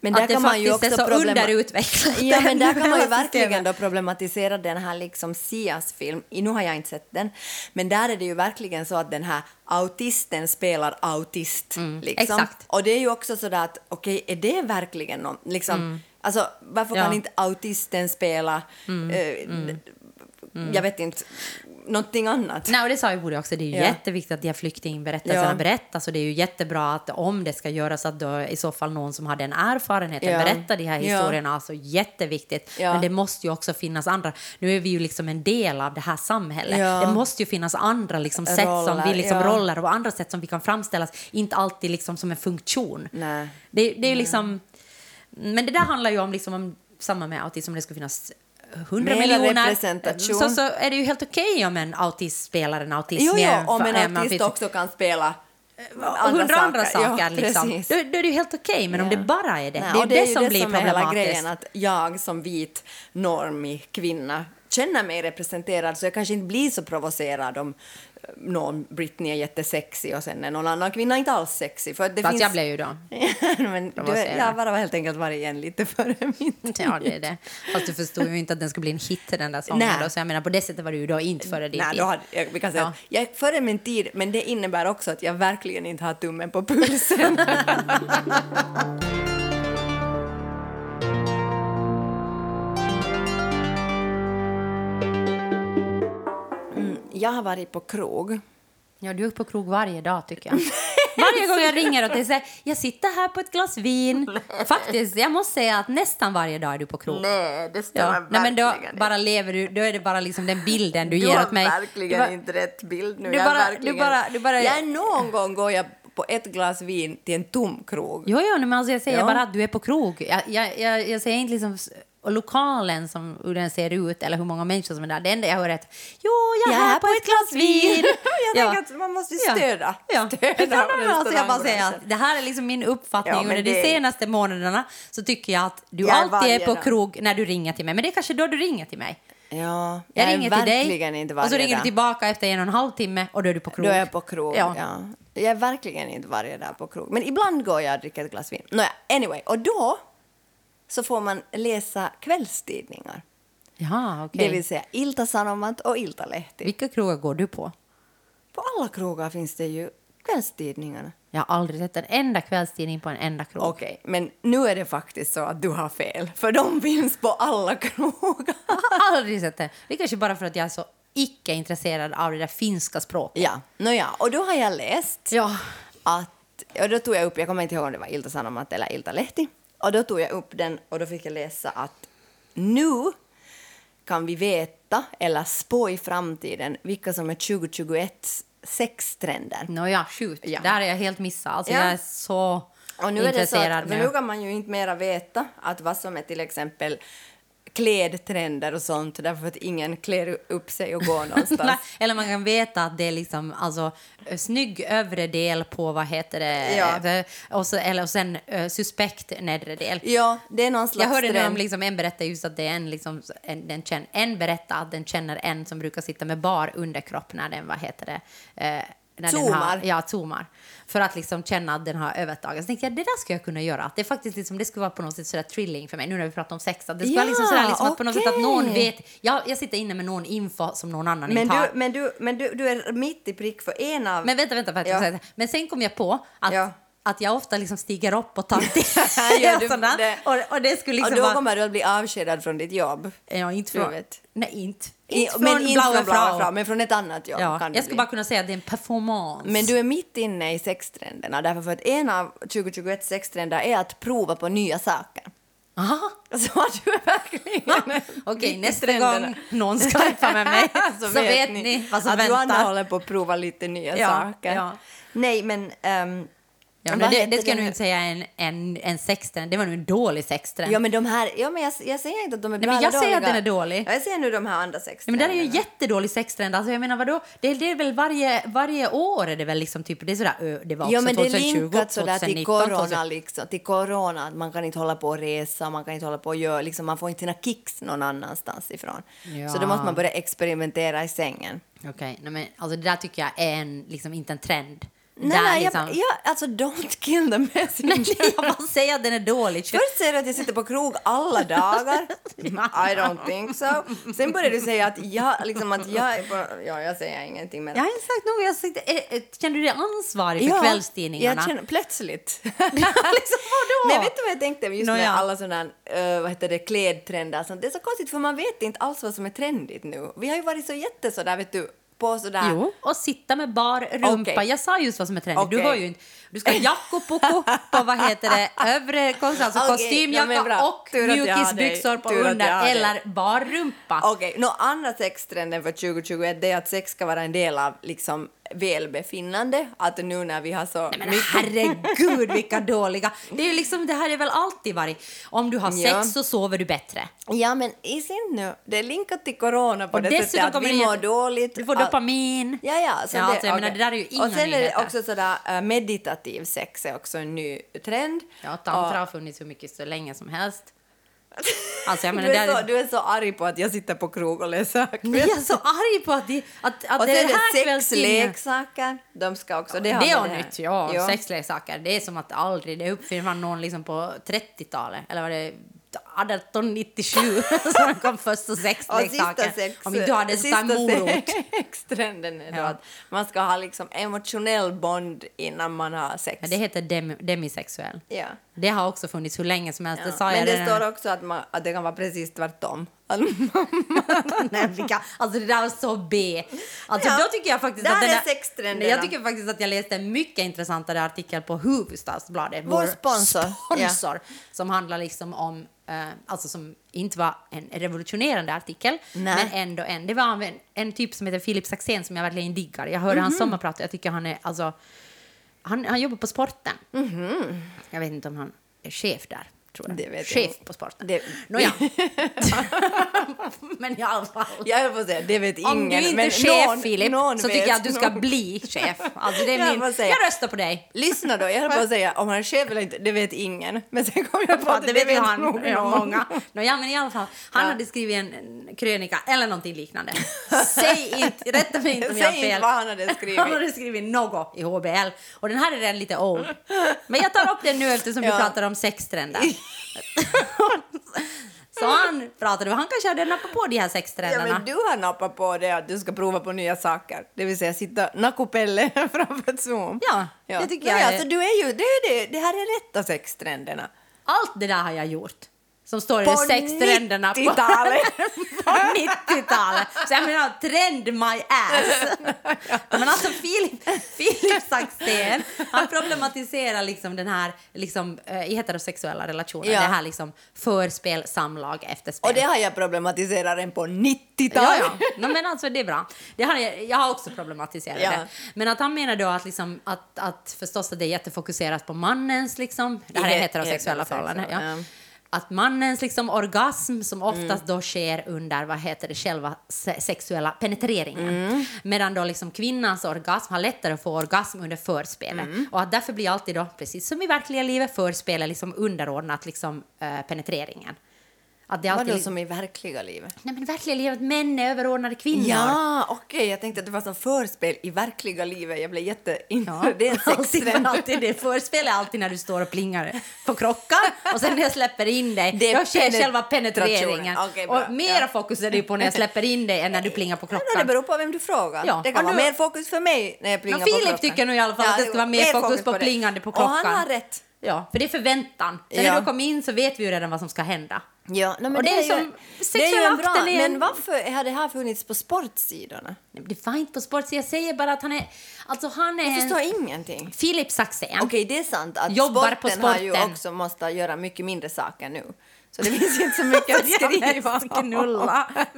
Men att där det kan man ju faktiskt är också så underutvecklat. Ja, men där kan man ju verkligen då problematisera den här liksom Sias film. Nu har jag inte sett den, men där är det ju verkligen så att den här autisten spelar autist. liksom. Mm, exakt. Och det är ju också så att, okej, är det verkligen någon, liksom, alltså varför Mm. Ja. Mm, kan inte autisten spela, eh, jag vet inte, någonting annat? Nej, och det sa ju Bodil också, det är ju Ja. jätteviktigt att de här flyktingberättelserna Ja. berättas och det är ju jättebra att om det ska göras att då i så fall någon som har den erfarenheten Ja. berättar de här Ja. historierna, alltså jätteviktigt. Ja. Men det måste ju också finnas andra, nu är vi ju liksom en del av det här samhället, Ja. det måste ju finnas andra liksom sätt som vi liksom ja. roller och andra sätt som vi kan framställas, inte alltid liksom som en funktion. Nej. Det, det är ju liksom, men det där handlar ju om, liksom, om samma med autism, om det ska finnas 100 Mera miljoner, så, så är det ju helt okej om en autist spelar en autism. Jo, jo, om en eh, autist också kan spela och hundra andra saker. Ja, liksom. precis. då, då är det ju helt okej, men om det bara är det, Nej, det är ju det, som blir är hela problematiskt. grejen, att jag som vit normig kvinna känner mig representerad så jag kanske inte blir så provocerad om eh, någon Britney är jättesexig och sen är någon annan kvinna inte alls sexig. För att det Fast finns... jag blev ju då. men du, jag bara helt enkelt varit igen lite före min tid. Ja, det är det. Fast du förstod ju inte att den skulle bli en hit, den där sången. Nej. Då, så jag menar, på det sättet var du ju då inte före din Nej, tid. då hade, jag, vi kan säga Ja. att jag är före min tid, men det innebär också att jag verkligen inte har tummen på pulsen. jag har varit på krog. Ja, du är på krog varje dag, tycker jag. Varje gång jag ringer och det säger jag sitter här på ett glas vin. Faktiskt, jag måste säga att nästan varje dag är du på krog. Nej, det Ja. Nej, men då bara lever du, då är det bara liksom den bilden du, Du ger har åt mig. verkligen Du bara- inte rätt bild nu. du bara- du verkligen... bara- du bara- Jag är någon gång går jag på ett glas vin till en tom krog. Jo, jo, men alltså jag säger Ja. bara att du är på krog. Jag, jag, jag, jag säger inte liksom och lokalen som hur den ser ut eller hur många människor som är där. Det enda jag hör är att jo, jag är här på ett glas vin. jag tänker att man måste stödja. Ja. stödja man alltså jag bara restaurangbranschen. att det här är liksom min uppfattning Ja, under de det- senaste månaderna så tycker jag att du Jag alltid är på krog när du ringer till mig. Men det är kanske då du ringer till mig. Ja, Jag, jag, ringer är till dig inte och så ringer du tillbaka efter en och en halv timme och då är du på krog. Då är jag på krog, Ja. ja. Jag är verkligen inte varje dag på krog. Men ibland går jag och dricker ett glas vin. Nåja, anyway. Och då så får man läsa kvällstidningar. Jaha, okej. Det vill säga Ilta-Sanomat och Iltalehti. Vilka krogar går du på? På alla krogar finns det ju kvällstidningarna. Jag har aldrig sett en enda kvällstidning på en enda krog. Okej, men nu är det faktiskt så att du har fel. För de finns på alla krogar. Jag har aldrig sett det. Det är kanske bara för att jag är så icke intresserad av det där finska språket. Ja, nåja. Och då har jag läst Ja. att, och då tog jag upp, jag kommer inte ihåg om det var Ilta Sanomat eller Ilta Lehti, och då tog jag upp den och då fick jag läsa att nu kan vi veta eller spå i framtiden vilka som är 2021 sextrender. Nåja, shoot. Ja. Där är jag helt missad. Alltså, Ja. Jag är så Och nu är det så att, för nu kan man ju inte mera veta att vad som är till exempel klädtrender och sånt därför att ingen klär upp sig och går någonstans. Eller man kan veta att det är liksom alltså eh, snygg övre del på vad heter det Ja. Eh, och så, eller och sen uh, suspekt nedre del. ja, det är någon slags Jag hörde nu om trend. liksom en berättar just att det är en, liksom, en, den känner, en berättar att den känner en som brukar sitta med bar underkropp när den, vad heter det, eh, när Den har, ja, zoomar. För att liksom känna att den har övertaget. Så tänkte jag, det där ska jag kunna göra. Att det faktiskt liksom, det skulle vara på något sätt sådär thrilling för mig, nu när vi pratar om sex. Att det skulle Ja, vara liksom sådär liksom att på något sätt att någon vet. Jag, jag sitter inne med någon info som någon annan Men, inte har. du, men, du, men du, du är mitt i prick för en av... Men vänta, vänta. vänta Ja. ja. Men sen kom jag på att, Ja. Att jag ofta liksom stiger upp och tar till. Ja, du- sådär. det- och, och det skulle liksom och då vara... kommer du att bli avskedad från ditt jobb. Ja, inte från... Nej, inte. Inte men från inte Blaue från Blaue Frau. Men från ett annat jobb Ja, jag skulle bara kunna säga att det är en performance. Men du är mitt inne i sextrenderna därför för att en av 2021 sextrender är att prova på nya saker. Aha. Så att du är verkligen Okej, i nästa trenderna. gång någon skypar med mig så, vet ni vad som att väntar. Johanna håller på att prova lite nya Ja, saker. ja. Nej, men... ehm, Ja, men det, det ska jag nog inte säga en, en, en sextrend. Det var nog en dålig sextrend. Ja, men de här... Ja, men jag, jag säger inte att de är Nej, bra men jag eller säger att dåliga. den är dålig. Ja, Jag ser nu de här andra Ja, men sextrenderna. det är ju jättedålig sextrend. Alltså, jag menar, vadå? Det, det är väl varje, varje år är det väl liksom typ, det är sådär, ö, det var också Ja, men det är 2020, linkat sådär till 2019, corona, liksom, till corona, att man kan inte hålla på och resa, man kan inte hålla på och göra, liksom, man får inte sina kicks någon annanstans ifrån. Ja. Så då måste man börja experimentera i sängen. Okej, nej men alltså det där tycker jag är en, liksom inte en trend. Nej, där nej, liksom. jag, jag, alltså don't kill the messenger. jag bara säger att den är dålig. Först säger du att jag sitter på krog alla dagar. I don't think so. Sen börjar du säga att jag, liksom att jag. Ja, jag säger ingenting. Men... Inte sagt något. Jag eh, känner du dig ansvarig för kvällstidningarna? Jag känner, plötsligt. liksom, vadå? Men vet du vad jag tänkte just Nå, med ja. alla sådana uh, vad heter det, klädtrender? sånt? Det är så konstigt för man vet inte alls vad som är trendigt nu. Vi har ju varit så jätte sådär, vet du, på sådär... Jo, och sitta med bar rumpa. Okej. Jag sa just vad som är trendigt. Du Okej. hör ju inte. Du ska ha jackopoko på vad heter det, övre kostym, alltså Okej, kostymjacka ja, och mjukisbyxor på Tur under eller bar rumpa. Okej, okay. andra sextrenden för 2021 det är att sex ska vara en del av liksom välbefinnande. Att nu när vi har så Nej, men herregud vilka dåliga. Det är ju liksom, det här är väl alltid varit. Om du har sex Ja. så sover du bättre. Ja, men i sin nu, det är linkat till corona på Och det sättet att vi mår dåligt. Du får dopamin. Ja, ja. Så Ja, det, alltså, jag menar, okej. det där är ju inga Och sen är det nyheter. också sådär äh, meditativ sex är också en ny trend. Ja, tantra har funnits hur mycket så länge som helst. Alltså Du menar, det är, så, är... du är så arg på att jag sitter på krog och läser Men jag är så arg på att, att, att Och det är är här sexleksaker. De ska också... Det, Det, är nytt, ja. Jo. Sexleksaker. Det är som att aldrig, det uppfinner man någon liksom på 30-talet. Eller var det 1897 som kom första sexleksaken? sex, Om inte du hade så stark morot. sextrenden är då Ja. att man ska ha liksom emotionell bond innan man har sex. Men det heter dem, demisexuell. ja. Det har också funnits hur länge som helst. Ja. Det sa Men det redan. står också att, man, att det kan vara precis tvärtom. Nej, alltså det där var så B. Alltså Ja, då tycker jag faktiskt där att är sextrenderna. Jag tycker faktiskt att jag läste en mycket intressantare artikel på Hufvudstadsbladet. Vår sponsor. sponsor som handlar liksom om, eh, alltså som inte var en revolutionerande artikel, Nej. men ändå en. Det var en, en typ som heter Filip Saxén som jag verkligen diggar. Jag hörde Mhm. hans sommarprat och jag tycker han är, alltså, han, han jobbar på sporten. Mhm. Jag vet inte om han är chef där. Tror jag. Det vet jag chef inte. på sporten. Det- Nåja. men i alla fall. Jag höll på att säga, det vet ingen. Om du inte men är chef, någon, Filip, någon så vet, tycker jag att du ska någon- bli chef. Alltså, det är Jag min, säga. jag röstar på dig. Lyssna då, jag höll på att säga om han är chef eller inte, det vet ingen. Men sen kom jag på att det vet ju han. nog Ja, någon. många. Nå, ja, men i alla fall, han Ja. hade skrivit en, krönika eller någonting liknande. Säg inte, rätta mig inte om jag har Säg fel. inte vad han hade skrivit. Han hade skrivit något i HBL. Och den här är redan lite old. Men jag tar upp den nu eftersom vi Ja. pratar om sextrender. Så han pratade och han kanske hade nappat på de här Ja, sextrenderna. men du har nappat på det att du ska prova på nya saker. Det vill säga sitta nakupelle framför Zoom. Ja, det tycker jag Ja, är- så du är ju, det, är det, det här är rätta sextrenderna. Allt det där har jag gjort. Som står i På sextrenderna på 90-talet. på 90-talet. Så jag menar, trend my ass. Men alltså Filip, Filip Saxén, han problematiserar liksom den här liksom, eh, i heterosexuella relationer. Ja. Det här liksom förspel, samlag, efterspel. Och det har jag problematiserat redan på 90-talet. Ja, ja. No, men alltså, det är bra. Det har jag, jag har också problematiserat Ja. det. Men att han menar då att, liksom, att, att förstås att det är jättefokuserat på mannens, liksom, det här är het- heterosexuella heterosexuella, förhållanden. Ja. Mm. Att mannens liksom, orgasm som oftast då sker under vad heter det, själva se sexuella penetreringen. Mm. Medan då liksom kvinnans orgasm har lättare att få orgasm under förspelet. Mm. Och att därför blir alltid då, precis som i verkliga livet, förspelet liksom underordnat liksom, eh, penetreringen. Att det alltid, Vadå som i verkliga livet? Nej men verkliga livet, män är överordnade kvinnor. Ja, okej. Jag tänkte att det var som förspel i verkliga livet. Jag blev jätte... Ja, Det är en alltid, sextrend. alltid det. Förspel är alltid när du står och plingar på klockan och sen när jag släpper in dig, Det är då sker själva penetreringen. Bra. och mera Ja. fokus är det på när jag släpper in dig än när du plingar på Ja, det klockan. beror på vem du frågar. Ja, Det kan och vara nu- mer fokus för mig när jag plingar Men på Filip klockan. tycker nog i alla fall att det ska vara mer fokus på det. plingande på Och han klockan. har rätt. Ja, för det är förväntan. Sen när du kommer in så vet vi ju redan vad som ska hända. Ja, nej, men Och det är ju- som det är ju en bra, en- Men varför har det här funnits på sportsidorna? Nej, Det var inte på sport, så jag säger bara att han är... Alltså han är Jag en... förstår ingenting. Filip Saxén. Okej, det är sant att Jobbar på sporten, har ju sporten. också måste göra mycket mindre saker nu. Så det finns inte så mycket att skriva knulla.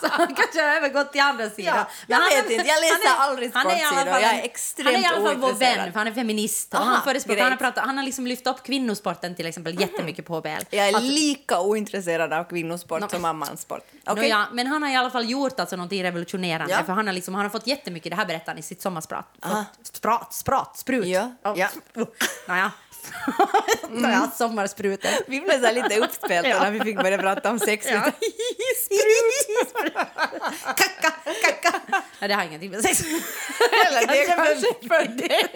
så han kanske har övergått till andra sidan. Ja, jag han vet inte, jag läser han är- aldrig sportsidor. fall Jag är extremt Han är i alla fall vår vän, för han är feminist. Aha, han, förespråkar, han, har pratat, han har liksom lyft upp kvinnosporten till exempel jättemycket på HBL. Jag är Alltså, lika ointresserad av kvinnosport Nå- som av manssport. Nå Okej? ja, men han har i alla fall gjort alltså någonting revolutionerande. Ja. För han har, liksom, han har fått jättemycket, det här berättar han i sitt sommarsprat. Sprat, sprat, sprut. Ja, ja. Nåja. Nåja, sommarsprutet. Vi blev så lite uppspelta Ja. när vi fick börja prata om sex. Ja. Lite. Kacka, kacka. Ja, det har ingenting med sex Eller det kanske för det.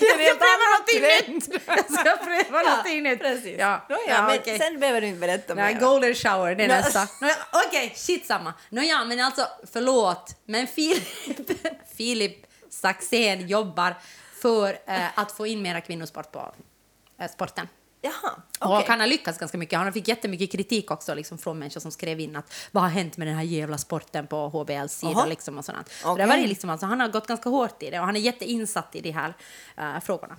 Det Jag är ska pröva någonting nytt! Jag ska pröva någonting nytt. Precis. Ja, ja, ja, men okej. sen behöver du inte berätta Nej, mer. golden shower, det är Nå- nästa. Nåja, Okej, shit samma. Nåja, men alltså förlåt, men Filip, Filip Saxén jobbar för eh, att få in mera kvinnosport på eh, sporten. Jaha, Och okej. han har lyckats ganska mycket. Han fick jättemycket kritik också liksom, från människor som skrev in att vad har hänt med den här jävla sporten på HBLs sida liksom, och sådant. Så Okej. det var det liksom, alltså, han har gått ganska hårt i det och han är jätteinsatt i de här eh, frågorna.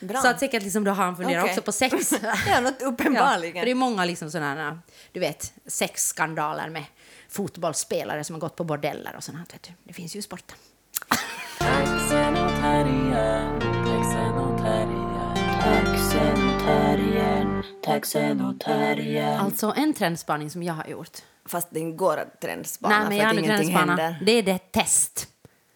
bra. Så att säkert liksom, då har han funderat Okej. också på sex. Ja, något uppenbarligen. Ja, för det är många liksom sådana, du vet, sexskandaler med fotbollsspelare som har gått på bordeller och sånt. Vet du. Det finns ju i sporten. Taxen och terriern, taxen och terriern, taxen och terriern, taxen och terriern. Alltså en trendspaning som jag har gjort. Fast det går att trendspana Nej, men för jag att ingenting trendspana. händer. Det är det test.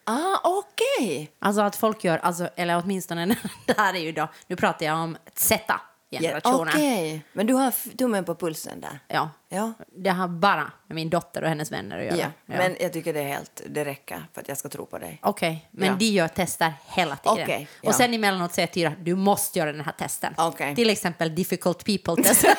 Ah, okej. Alltså att folk gör, alltså, eller åtminstone, det här är ju då, nu pratar jag om Ja, Z-generationen. Okej, men du har tummen på pulsen där. Ja. Ja. Det har bara med min dotter och hennes vänner att göra. Ja, men jag tycker det är helt, det räcker för att jag ska tro på dig. Okej, men Ja. de gör tester hela tiden. Okej, ja. Och sen emellanåt säger Tyra, du måste göra den här testen. Okej. Till exempel difficult people-test.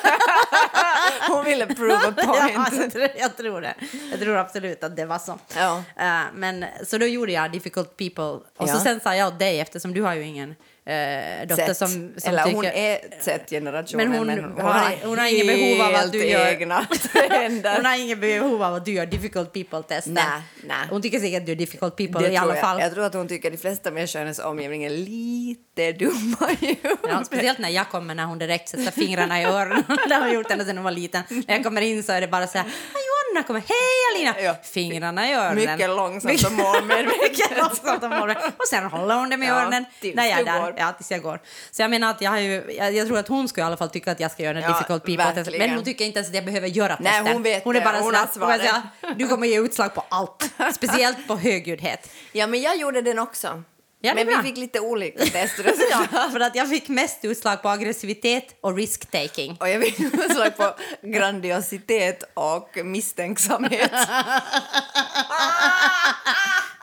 Hon ville prove a ja, point. tror, jag tror det. Jag tror absolut att det var så. Ja. Eh, men, så då gjorde jag difficult people. Och så Ja. sen sa jag åt dig, eftersom du har ju ingen eh, dotter som, som Eller tycker... hon är Z-generationen, Men hon har- hon har ingen behov av att du gör-. Hon har ingen behov av att du gör difficult nej. Hon tycker säkert att du är difficult people Det i alla jag. fall. Jag tror att hon tycker att de flesta människor i hennes omgivning är lite dumma ju. Ja, speciellt när jag kommer när hon direkt sätter fingrarna i öronen. Det har hon gjort ända sedan hon var liten. När jag kommer in så är det bara så här, "Hej, Johanna kommer, hej Alina! Ja. Fingrarna i öronen. Mycket långsamt och målmedvetet. långsamt och sen håller hon dem i Ja, öronen. tills när jag är där. går. Ja, tills jag går. Så jag menar att jag har ju, jag, jag tror att hon skulle i alla fall tycka att jag ska göra en Ja, difficult people. Men hon tycker inte ens att jag behöver göra Nej, testen. hon vet hon är bara Hon sådär, du kommer ge utslag på allt. Speciellt på högljuddhet. Ja, men jag gjorde den också. Ja, men bra. vi fick lite olika testresultat. Ja, för att jag fick mest utslag på aggressivitet och risk-taking. Och jag fick utslag på grandiositet och misstänksamhet.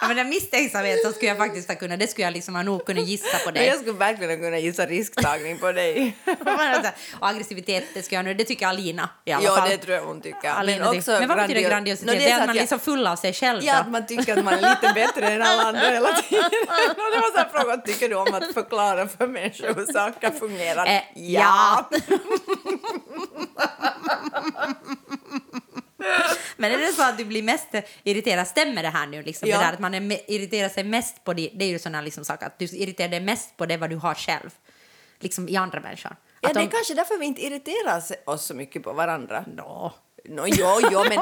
Ja, men den misstänksamhet så skulle jag faktiskt ha kunnat, det skulle jag liksom ha nog kunnat gissa på Men dig. jag skulle verkligen kunna gissa risktagning på dig. och aggressivitet, det, ska jag nu, det tycker Alina i alla Ja, fall. det tror jag hon tycker. Alina men, tycker- men vad betyder grandio- grandiositet? Nå, det är så att man är jag- liksom full av sig själv. Ja, då. att man tycker att man är lite bättre än alla andra hela tiden. Och det var så här fråga, tycker du om att förklara för människor hur saker fungerar? Eh, ja. Men är det så att du blir mest irriterad, stämmer det här nu? Liksom, Ja. det där, att man är irriterar sig mest på det, det är ju sådana liksom saker, att du irriterar dig mest på det vad du har själv, liksom i andra människor. Ja, Att det är de- kanske därför vi inte irriterar oss så mycket på varandra. Nå. No, jo, jo, men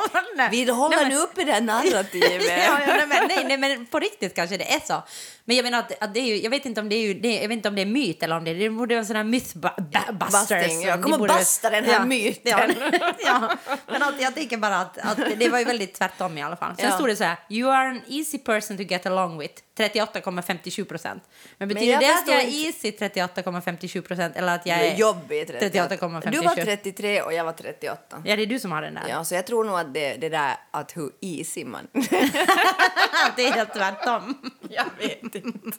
vi håller Nej, men- nu uppe det här narrativet. ja, ja, nej, men, nej, nej, men på riktigt kanske det är så. Men jag menar att, att det är ju, jag vet inte om det är ju, det, jag vet inte om det är myt eller om det, det borde vara en sån här mythbusters. Busting, ja. som Kom de och borde- busta den här ja, myten. Ja, ja. men att, jag tänker bara att, att det var ju väldigt tvärtom i alla fall. Sen Ja. stod det så här, you are an easy person to get along with, 38,57 procent. Men betyder jag det att jag är easy 38,57 procent eller att jag är... jobbig 38. 38,57. Du var 33 och jag var 38. Ja, det är du som har den där. Ja, så jag tror nog att det, det där att hur easy man... Det är helt tvärtom. jag vet inte.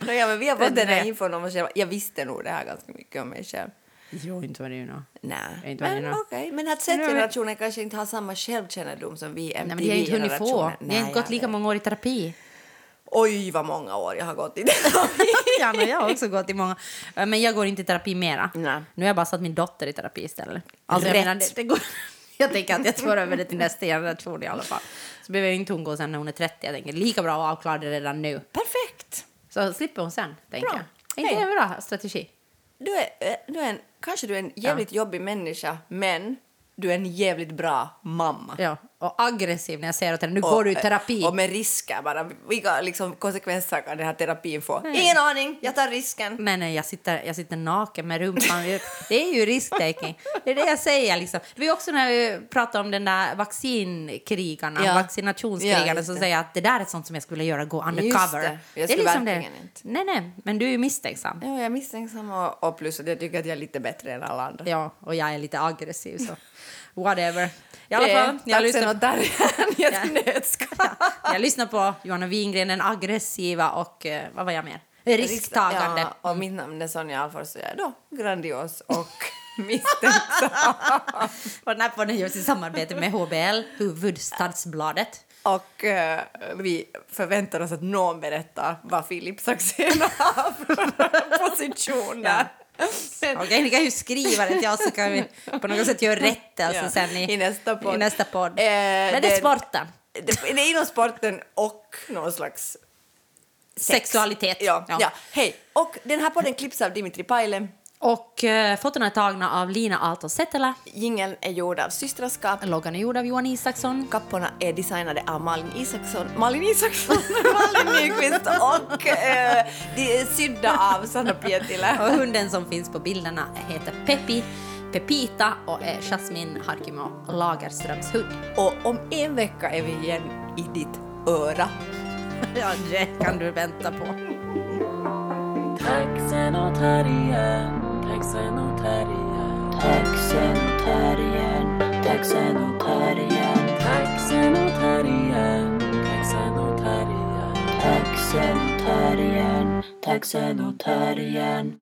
no, ja, men vi har fått den här 33. infon om oss själva. Jag visste nog det här ganska mycket om mig själv. Jo, inte var det ju nå. Nej, men okej. Men att Z-generationen kanske inte har samma självkännedom som vi Nej, men det har inte hunnit få. MTV-generationen. Ni har inte gått lika många år i terapi. Oj, vad många år jag har gått i det. ja, men jag har också gått i många. Men jag går inte i terapi mera. Nej. Nu har jag bara satt min dotter i terapi istället. Alltså, jag, Rätt. menar, det, det går, jag tänker att jag tar över det till nästa generation i alla fall. Så behöver jag inte hon gå sen när hon är 30. Jag tänker lika bra att avklara det redan nu. Perfekt. Så slipper hon sen, tänker Bra. jag. Är inte det en bra strategi? Du är, eh, du är en, kanske du är en jävligt jobbig människa, men du är en jävligt bra mamma. Ja. Och aggressiv när jag säger åt henne, nu Och- går du i terapi. Och med risker bara. Vilka liksom, konsekvenser kan den här terapin få? Ingen aning, jag tar risken. Men eh, jag sitter, jag sitter naken med rumpan. Det är ju risk-taking. Det är det jag säger. Liksom. Det var också när vi pratade om den där vaccinkrigarna, Ja. vaccinationskrigarna Ja, som säger att det där är sånt som jag skulle göra, gå undercover. det. Jag det är liksom det. inte. Nej, nej, men du är ju misstänksam. Ja, jag är misstänksam och, och plus att jag tycker att jag är lite bättre än alla andra. Ja, och jag är lite aggressiv. Så. Whatever. I alla fall, är jag lyssnar, taxenotarien i ett nötskal. jag lyssnar på Johanna Wingren, den aggressiva och eh, vad var jag mer? Risktagande. Ja, och mitt namn är Sonja Alfors och jag är då grandios och misstänksam. Och den här podden görs i samarbete med HBL, Huvudstadsbladet. Och eh, vi förväntar oss att någon berättar vad Filip Saxén har för position där. Men- Okej, ni kan ju skriva det till oss så kan vi på något sätt göra rättelse Ja, sen i, i nästa podd. I nästa podd. Eh, Men det är sporten. Det, det är inom sporten och någon slags sex. Sexualitet. Ja, Ja. ja. hej. Och den här podden klipps av Dimitri Paile. Och eh, fotona är tagna av Lina Aalto Setälä. Jingeln är gjord av Systraskap. Loggan är gjord av Johan Isaksson. Kapporna är designade av Malin Isaksson, Malin Isaksson, Malin Nyqvist och eh, de är sydda av Sanna Pietilä. Och hunden som finns på bilderna heter Peppi, Pepita och är Jasmin Harkimo Lagerströms hund. Och om en vecka är vi igen i ditt öra. Ja, det kan du vänta på. Taxenotarien, Texenotarian. Texenotarian. Texenotarian. Texenotarian. Texenotarian. Texenotarian. Texenotarian.